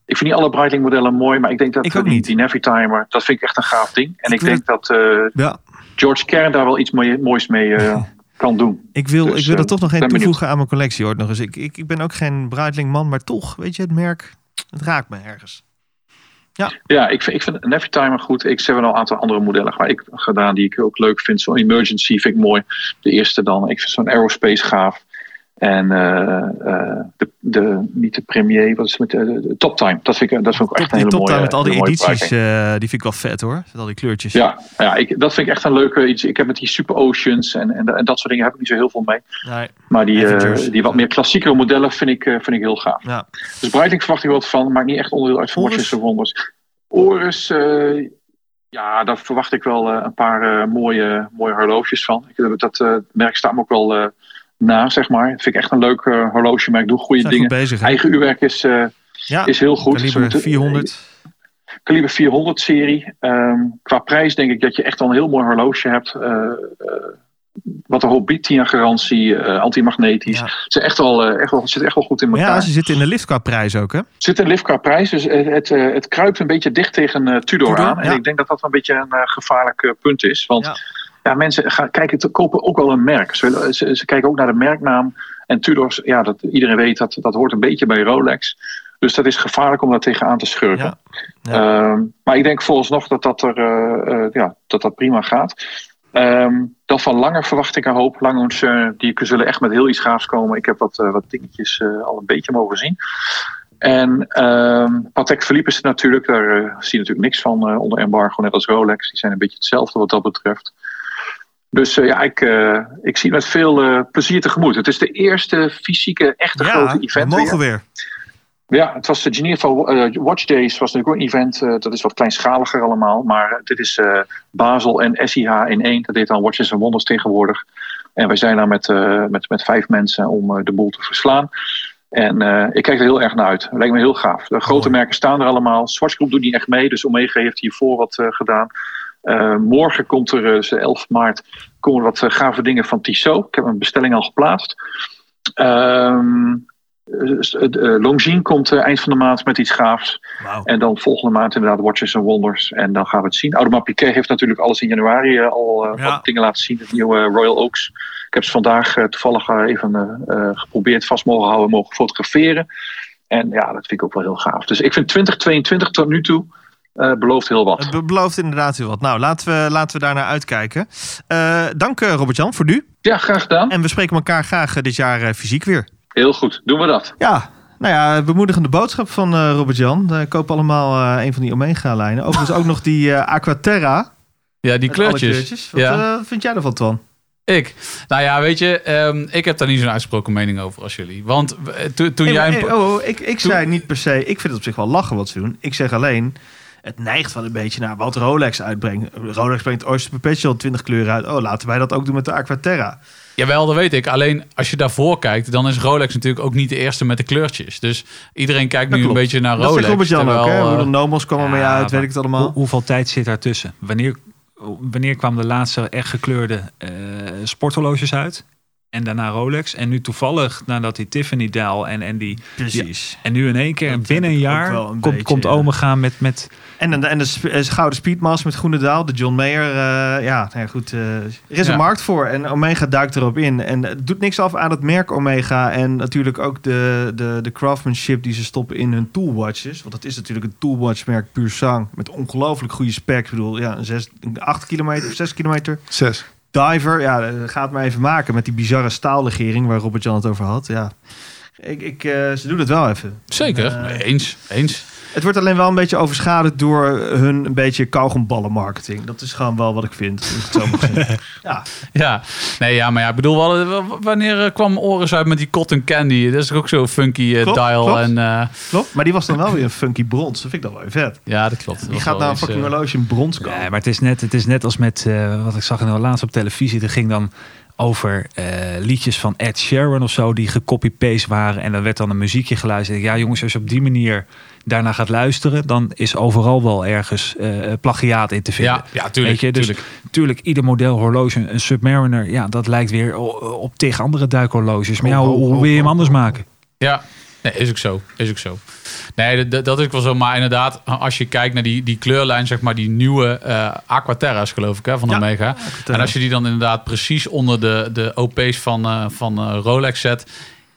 Ik vind niet alle Breitling modellen mooi. Maar ik denk dat Ik die, niet. die Timer... Dat vind ik echt een gaaf ding. En Ik denk dat Ja, George Kern daar wel iets mooi- moois mee kan doen. ik wil, Dus, ik wil er eh, toch nog één benieuwd. toevoegen aan mijn collectie hoor. Nog eens. Ik, ik, ik ben ook geen Breitling man, maar toch, weet je, het merk, het raakt me ergens. Ja, ik vind, ik vind een Timer goed. Ik heb wel een aantal andere modellen waar ik gedaan die ik ook leuk vind. Zo'n Emergency vind ik mooi. De eerste dan. Ik vind zo'n Aerospace gaaf. En eh, eh, de, de, niet de Premier, wat is het met de, de Top Time. Dat vind ik, dat vind ik echt een hele top mooie met al die edities, eh, die vind ik wel vet hoor. Met al die kleurtjes. Ja, ja ik, dat vind ik echt een leuke iets. Ik heb met die Super Oceans en, en, en dat soort dingen heb ik niet zo heel veel mee. Nee, Maar die, eh, die wat meer klassiekere modellen vind ik, eh, vind ik heel gaaf. ja. Dus Breitling verwacht ik wat van, maakt niet echt onderdeel uit van? Watches and Wonders. Oris, eh, ja, daar verwacht ik wel eh, een paar eh, mooie, mooie horloges van. Ik, dat eh, merk staat me ook wel eh, na, zeg maar. Dat vind ik echt een leuk eh, horlogemerk, doe goede dingen. bezig. Eigen uurwerk is, eh, ja, is heel goed. Kaliber moeten- 400. Kaliber 400 serie. Ehm, qua prijs denk ik dat je echt wel een heel mooi horloge hebt. eh, wat een hoop biedt, 10 jaar garantie, eh, antimagnetisch. Ja. Ze echt wel, echt wel, zit echt wel goed in Maar elkaar. ja, ze zitten in de lift qua prijs ook hè. zit een lift qua prijs. Dus het, het, het kruipt een beetje dicht tegen Tudor, Tudor, aan. En ja. ik denk dat dat een beetje een gevaarlijk punt is. Want Ja. Ja. mensen gaan kijken te kopen ook wel een merk. Ze, ze, ze kijken ook naar de merknaam. En Tudors, ja, dat, iedereen weet dat dat hoort een beetje bij Rolex. Dus dat is gevaarlijk om daar tegenaan te schurken. Ja. Ehm, maar ik denk volgens dat dat, er, eh, eh, ja, dat, dat prima gaat. Ehm, dan van Langer verwacht ik een hoop. Lange uh, die zullen echt met heel iets gaafs komen. Ik heb wat, uh, wat dingetjes al een beetje mogen zien. En ehm, Patek Philippe is het natuurlijk. Daar zie je natuurlijk niks van onder embargo. Net als Rolex. Die zijn een beetje hetzelfde wat dat betreft. Dus ja, ik, ik zie het met veel plezier tegemoet. Het is de eerste fysieke, echte ja, grote event we mogen weer. Ja, het was de Geneva uh, Watch Days, was natuurlijk ook een event. Uh, dat is wat kleinschaliger allemaal. Maar dit is uh, Basel en SIH in één. Dat heet dan Watches and Wonders tegenwoordig. En wij zijn daar met, met, met vijf mensen om de boel te verslaan. En ik kijk er heel erg naar uit. Dat lijkt me heel gaaf. De grote merken staan er allemaal. Swatch Group doet niet echt mee, dus Omega heeft hiervoor wat gedaan. Morgen komt er, dus 11 maart, komen wat gave dingen van Tissot. Ik heb een bestelling al geplaatst. Uh, Longines komt eind van de maand met iets gaafs. Wow. En dan volgende maand inderdaad Watches and Wonders. En dan gaan we het zien. Audemars Piguet heeft natuurlijk alles in januari al Ja. wat dingen laten zien. Het nieuwe Royal Oaks. Ik heb ze vandaag toevallig even geprobeerd vast mogen houden, mogen fotograferen. En ja, dat vind ik ook wel heel gaaf. Dus ik vind 2022 tot nu toe belooft heel wat. Het be belooft inderdaad heel wat. Nou, laten we, laten we daar naar uitkijken. dank Robert-Jan voor nu. Ja, graag gedaan. En we spreken elkaar graag dit jaar fysiek weer. Heel goed, doen we dat. Ja, nou ja, bemoedigende boodschap van uh, Robert-Jan. Uh, koop allemaal uh, een van die Omega-lijnen. Overigens ook nog die Aquaterra. Ja, die kleurtjes. kleurtjes. Wat ja. vind jij ervan, Twan? Ik? Nou ja, weet je, um, ik heb daar niet zo'n uitsproken mening over als jullie. Want to, toen hey, jij... Hey, oh, ik, ik toen... zei niet per se, ik vind het op zich wel lachen wat ze doen. Ik zeg alleen, het neigt wel een beetje naar wat Rolex uitbrengt. Rolex brengt Oyster Perpetual 20 kleuren uit. Oh, laten wij dat ook doen met de Aquaterra. Jawel, dat weet ik. Alleen als je daarvoor kijkt, dan is Rolex natuurlijk ook niet de eerste met de kleurtjes. Dus iedereen kijkt dat nu klopt. een beetje naar dat Rolex. Dat Robert-Jan ook, hè? Hoe de uh, Nomos kwam ermee uit, weet ik het allemaal. Hoe, hoeveel tijd zit daartussen? Wanneer, wanneer kwam de laatste echt gekleurde uh, sporthorloges uit? En daarna Rolex. En nu toevallig, nadat die Tiffany Dial en, en die... Precies. Die, en nu in één keer, Dat binnen een jaar, een komt, beetje, komt ja. Omega met... met En, en, en de, sp- eh, gouden Speedmaster met Groene Daal, de John Mayer. eh, ja, nou ja, goed. eh, er is Ja. een markt voor en Omega duikt erop in. En het doet niks af aan het merk Omega. En natuurlijk ook de, de, de craftsmanship die ze stoppen in hun toolwatches. Want het is natuurlijk een toolwatchmerk puur sang. Met ongelooflijk goede specs. Ik bedoel, ja, een 6, 8 kilometer of 6 kilometer. Zes. Diver, ja, eh, gaat maar even maken met die bizarre staallegering waar Robert Jan het over had. Ja, ik, ik, eh, ze doen het wel even. Zeker, En, eh, eens, eens. Het wordt alleen wel een beetje overschaduwd door hun een beetje kauwgomballen marketing. Dat is gewoon wel wat ik vind. als ik het zo ja, Ja, nee, ja, maar ja, ik bedoel, wel, wanneer eh, kwam Oris uit met die cotton candy? Dat is ook zo funky eh, Klopt, dial. klopt. En, eh, klopt. Maar die was dan wel weer een funky brons. Dat vind ik dan wel weer vet. ja, dat klopt. Dat Die gaat naar een fucking horloge in brons komen. Nee, maar het is net, het is net als met eh, wat ik zag nou laatst op televisie. Er ging dan over eh, liedjes van Ed Sheeran of zo die gecopy-paste waren. En dan werd dan een muziekje geluisterd. Ja, jongens, als je op die manier daarna gaat luisteren, dan is overal wel ergens eh, plagiaat in te vinden. Ja, ja, tuurlijk. Weet je, dus tuurlijk. tuurlijk, ieder model horloge, een Submariner, ja, dat lijkt weer op tegen andere duikhorloges. Maar ja, hoe, hoe wil je hem anders maken? Ja, nee, is ook zo. Is ook zo. Nee, dat, dat is wel zo. Maar inderdaad, als je kijkt naar die, die kleurlijn, zeg maar, die nieuwe eh Aquaterra's, geloof ik, hè, van Ja, Omega. En als je die dan inderdaad precies onder de, de OP's van, eh, van Rolex zet.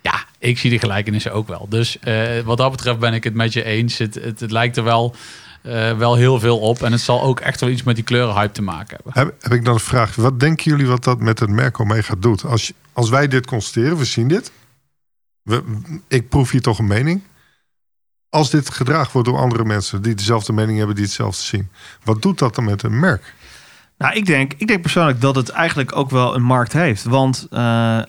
Ja, ik zie de gelijkenissen ook wel. Dus eh, wat dat betreft ben ik het met je eens. Het, het, lijkt er wel, eh, wel heel veel op. En het zal ook echt wel iets met die kleurenhype te maken hebben. Heb, heb ik dan een vraag. Wat denken jullie wat dat met het merk Omega doet? Als, als wij dit constateren, we zien dit. We, ik proef hier toch een mening. Als dit gedragen wordt door andere mensen die dezelfde mening hebben, die hetzelfde zien. Wat doet dat dan met een merk? Nou, ik denk, ik denk persoonlijk dat het eigenlijk ook wel een markt heeft. Want eh,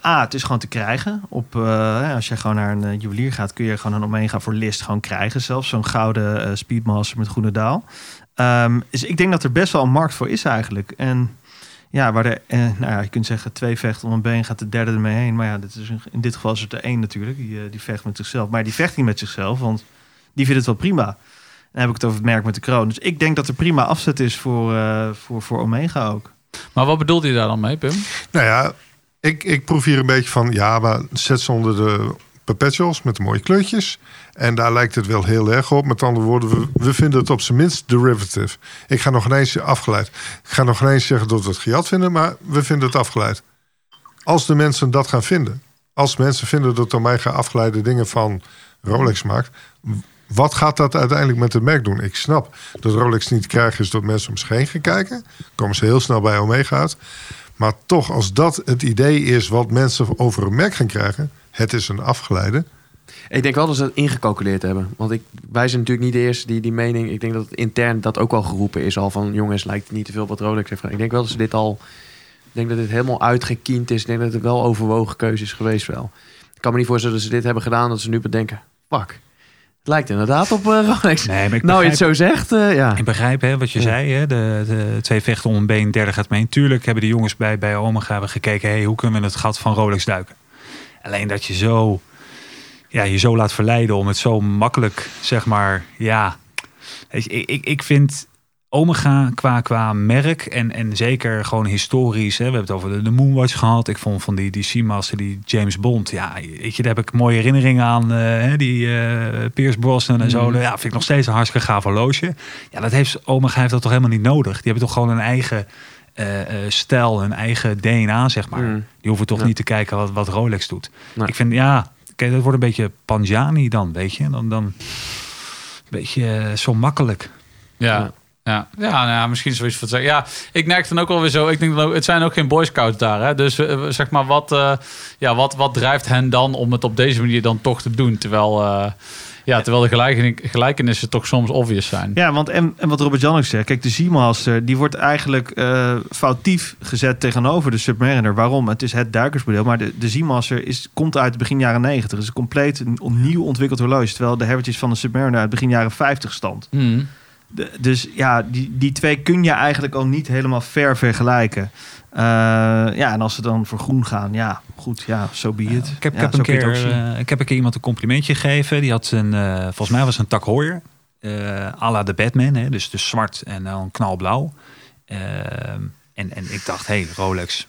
A, het is gewoon te krijgen. Op, eh, als je gewoon naar een eh, juwelier gaat, kun je gewoon een Omega voor list gewoon krijgen. Zelfs zo'n gouden Speedmaster met groene daal. Ehm, dus ik denk dat er best wel een markt voor is eigenlijk. En ja, waar eh, nou ja, je kunt zeggen twee vechten om een been, gaat de derde ermee heen. Maar ja, dit is, in dit geval is het er één natuurlijk. Die, die vecht met zichzelf. Maar die vecht niet met zichzelf, want die vindt het wel prima. Dan heb ik het over het merk met de kroon. Dus ik denk dat er prima afzet is voor, eh, voor, voor Omega ook. Maar wat bedoelt hij daar dan mee, Pim? Nou ja, ik, ik proef hier een beetje van... ja, maar zet ze onder de perpetuals met de mooie kleurtjes. En daar lijkt het wel heel erg op. Met andere woorden, we, we vinden het op zijn minst derivative. Ik ga nog ineens afgeleid. Ik ga nog ineens zeggen dat we het gejat vinden... maar we vinden het afgeleid. Als de mensen dat gaan vinden... als mensen vinden dat Omega afgeleide dingen van Rolex maakt, wat gaat dat uiteindelijk met het merk doen? Ik snap dat Rolex niet krijgen is dat mensen om zich heen gaan kijken. Komen ze heel snel bij Omega. Maar toch, als dat het idee is wat mensen over een merk gaan krijgen, het is een afgeleide. Ik denk wel dat ze het ingecalculeerd hebben. Want ik, wij zijn natuurlijk niet de eerste die die mening... Ik denk dat intern dat ook wel geroepen is al van... jongens, lijkt niet te veel wat Rolex heeft. Ik denk wel dat ze dit al... Ik denk dat dit helemaal uitgekiend is. Ik denk dat het wel overwogen keuze is geweest wel. Ik kan me niet voorstellen dat ze dit hebben gedaan... dat ze nu bedenken, fuck... Het lijkt inderdaad op eh, Rolex. Nee, maar ik nou, je begrijp, het zo zegt, eh, ja. ik begrijp hè, wat je zei. Hè, de, de twee vechten om een been, derde gaat mee. Tuurlijk hebben de jongens bij, bij Omega hebben gekeken... Hey, hoe kunnen we het gat van Rolex duiken? Alleen dat je zo, ja, je zo laat verleiden om het zo makkelijk, zeg maar... Ja, Weet je, ik, ik, ik vind Omega qua, qua merk en, en zeker gewoon historisch. Hè, we hebben het over de, de Moonwatch gehad. Ik vond van die, die Seamaster, die James Bond. Ja, weet je, daar heb ik mooie herinneringen aan. eh, die eh Pierce Brosnan en zo. Ja, vind ik nog steeds een hartstikke gaaf horloge. Ja, dat heeft Omega heeft dat toch helemaal niet nodig. Die hebben toch gewoon een eigen eh, stijl, een eigen DNA, zeg maar. Mm. Die hoeven toch Ja. niet te kijken wat, wat Rolex doet. Nee. Ik vind, ja, kijk, dat wordt een beetje Panjani dan, weet je. Dan, dan een beetje zo makkelijk. Ja. Ja. Ja, ja, nou ja, misschien zoiets van zeggen. Ja, ik merk dan ook wel weer zo. Ik denk dan ook, het zijn ook geen Boy Scouts daar. Hè? Dus eh, zeg maar, wat, eh, ja, wat, wat drijft hen dan om het op deze manier dan toch te doen? Terwijl, eh, ja, terwijl de gelijken- gelijkenissen toch soms obvious zijn. Ja, want en, en wat Robert Jan ook zegt, kijk, de Seamaster die wordt eigenlijk foutief gezet tegenover de Submariner. Waarom? Het is het duikersmodel, maar de, de Seamaster is, komt uit begin jaren 90. Het is een compleet een opnieuw ontwikkeld horloge, terwijl de Heritage van de Submariner uit begin jaren 50 stand. Hmm. De- dus ja, die, die twee kun je eigenlijk al niet helemaal ver vergelijken. Eh, ja, en als ze dan voor groen gaan, ja, goed, ja, zo be it. Ik heb, Ja, ik, heb een keer, eh, ik heb een keer iemand een complimentje gegeven. Die had een, eh, volgens mij was het een tak Heuer. eh à la de Batman, hè? Dus, dus zwart en dan knalblauw. En, en ik dacht, hey, Rolex,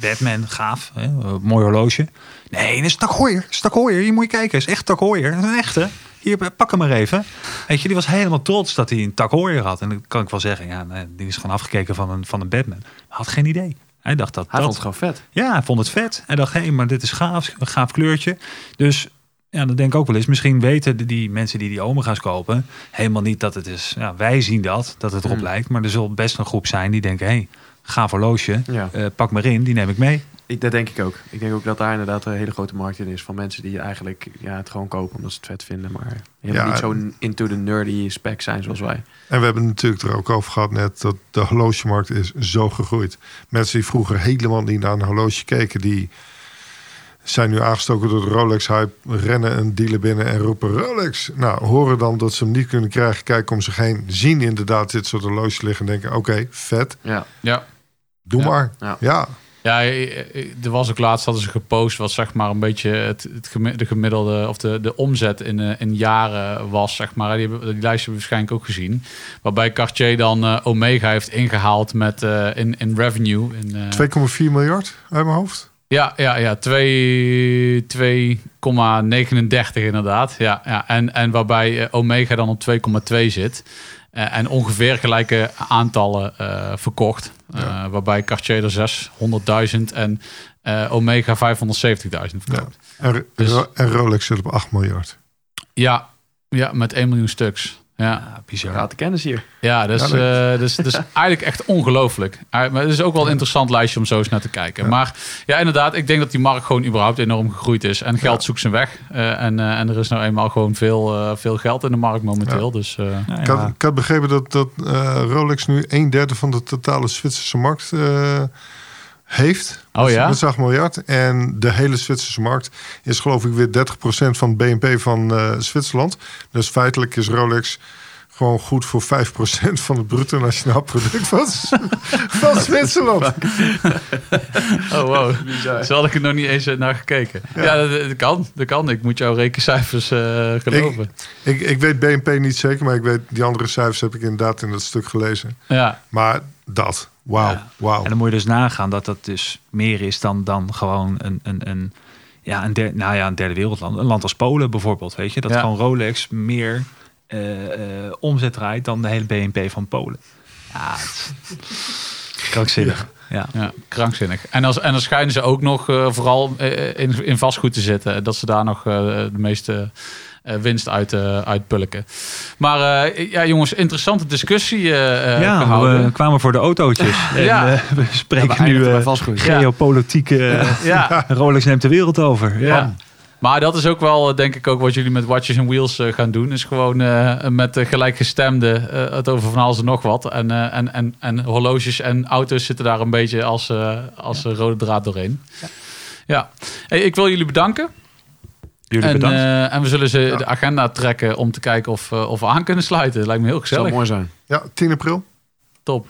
Batman, gaaf, hè? eh, mooi horloge. Nee, dat is Tak Heuer, is Tak Heuer. Hier moet je kijken, is echt Tak Heuer. Dat is een echte. Hier, pak hem maar even. Weet je, die was helemaal trots dat hij een Tak Heuer had. En dan kan ik wel zeggen, ja, die is gewoon afgekeken van een, van een Batman. Had geen idee. Hij dacht dat Hij dat, vond het gewoon vet. ja, hij vond het vet. Hij dacht, hé, hey, maar dit is gaaf, een gaaf kleurtje. Dus ja, dan denk ik ook wel eens. Misschien weten die mensen die die Omega's kopen... helemaal niet dat het is... Ja, wij zien dat, dat het erop Hmm. lijkt. Maar er zal best een groep zijn die denken... hé, hey, gaaf horloge, Ja. eh, pak maar in, die neem ik mee. Ik, dat denk ik ook. Ik denk ook dat daar inderdaad een hele grote markt in is van mensen die eigenlijk ja, het gewoon kopen omdat ze het vet vinden, maar helemaal Ja, niet zo into the nerdy spec zijn zoals wij. En we hebben natuurlijk er ook over gehad net dat de horlogemarkt is zo gegroeid. Mensen die vroeger helemaal niet naar een horloge keken, die zijn nu aangestoken door de Rolex-hype, rennen een dealer binnen en roepen Rolex. Nou, horen dan dat ze hem niet kunnen krijgen, kijken om zich heen, zien inderdaad dit soort horloges liggen en denken, oké, vet, Ja, Ja. doe Ja. maar. Ja. Ja, Ja, eh, eh, er was ook laatst hadden ze gepost wat zeg maar een beetje het, het gemi- de gemiddelde of de, de omzet in, eh, in jaren was, zeg maar. Die, hebben, die lijst hebben we waarschijnlijk ook gezien. Waarbij Cartier dan Omega heeft ingehaald met in, in revenue. In, eh, 2,4 miljard uit mijn hoofd. Ja, ja, ja. 2 2,39 inderdaad. Ja, ja. En, en waarbij Omega dan op 2,2 zit. Eh, en ongeveer gelijke aantallen eh, verkocht. Eh, Ja. waarbij Cartier er 600.000 en Omega 570.000 verkoopt. En, Dus- en Rolex zit op 8 miljard. Ja. ja, met 1 miljoen stuks. Ja, Ja, bizar. gaat de kennis hier. ja dus, Ja, eh, dus, dus eigenlijk echt ongelooflijk. Eh, Maar het is ook wel een interessant lijstje om zo eens naar te kijken. Ja. Maar ja, inderdaad, ik denk dat die markt gewoon überhaupt enorm gegroeid is. En geld Ja. zoekt zijn weg. Eh, en, eh, en er is nou eenmaal gewoon veel, eh, veel geld in de markt momenteel. Dus Ik, had, ik had begrepen dat, dat eh, Rolex nu een derde van de totale Zwitserse markt eh, heeft. Oh ja? Met 8 miljard. En de hele Zwitserse markt is geloof ik weer 30% van het BNP van eh, Zwitserland. Dus feitelijk is Rolex gewoon goed voor 5% van het bruto nationaal product van, van Zwitserland. oh wow, zo had ik er nog niet eens naar gekeken. Ja, dat, dat kan, dat kan. Ik moet jouw rekencijfers eh, geloven. Ik, ik weet BNP niet zeker, maar ik weet die andere cijfers heb ik inderdaad in dat stuk gelezen. Ja, Maar dat, wauw, Ja. wauw. En dan moet je dus nagaan dat dat dus meer is dan, dan gewoon een, een, een, ja, een, der, nou ja, een derde wereldland. Een land als Polen bijvoorbeeld, weet je. Dat Ja. gewoon Rolex meer eh, eh, omzet draait dan de hele BNP van Polen. Ja, krankzinnig. Ja. Ja, krankzinnig. En, als, en dan schijnen ze ook nog eh, vooral in, in vastgoed te zitten. Dat ze daar nog de meeste winst uit, eh uit pulken. Maar eh, ja, jongens, interessante discussie eh, eh, ja, gehouden. we kwamen voor de autootjes. En, Ja. eh, we spreken Ja, we nu eh, geopolitieke... eh, ja, Rolex neemt de wereld over. Ja. ja. Maar dat is ook wel, eh, denk ik, ook wat jullie met Watches and Wheels eh, gaan doen. Is gewoon eh, met de gelijkgestemden eh, het over van alles en nog wat. En, eh, en, en, en horloges en auto's zitten daar een beetje als, eh, als eh, rode draad doorheen. Ja, Hey, ik wil jullie bedanken. Jullie en, bedankt. eh, en we zullen ze Ja. de agenda trekken om te kijken of, eh, of we aan kunnen sluiten. Lijkt me heel Dat zou gezellig. mooi zijn. Ja, 10 april. Top.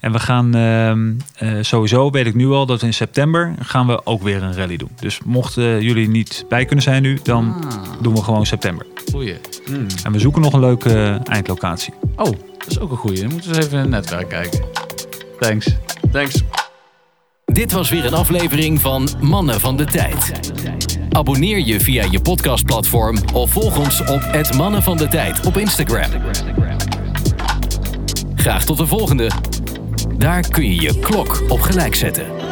En we gaan ehm, eh, sowieso, weet ik nu al, dat in september gaan we ook weer een rally doen. Dus mochten jullie niet bij kunnen zijn nu, dan doen we gewoon september. Goeie. Mm. En we zoeken nog een leuke eindlocatie. Oh, dat is ook een goeie. Dan moeten we eens even in het netwerk kijken. Thanks. Thanks. Dit was weer een aflevering van Mannen van de Tijd. Abonneer je via je podcastplatform of volg ons op het Mannen van de Tijd op Instagram. Graag tot de volgende. Daar kun je je klok op gelijk zetten.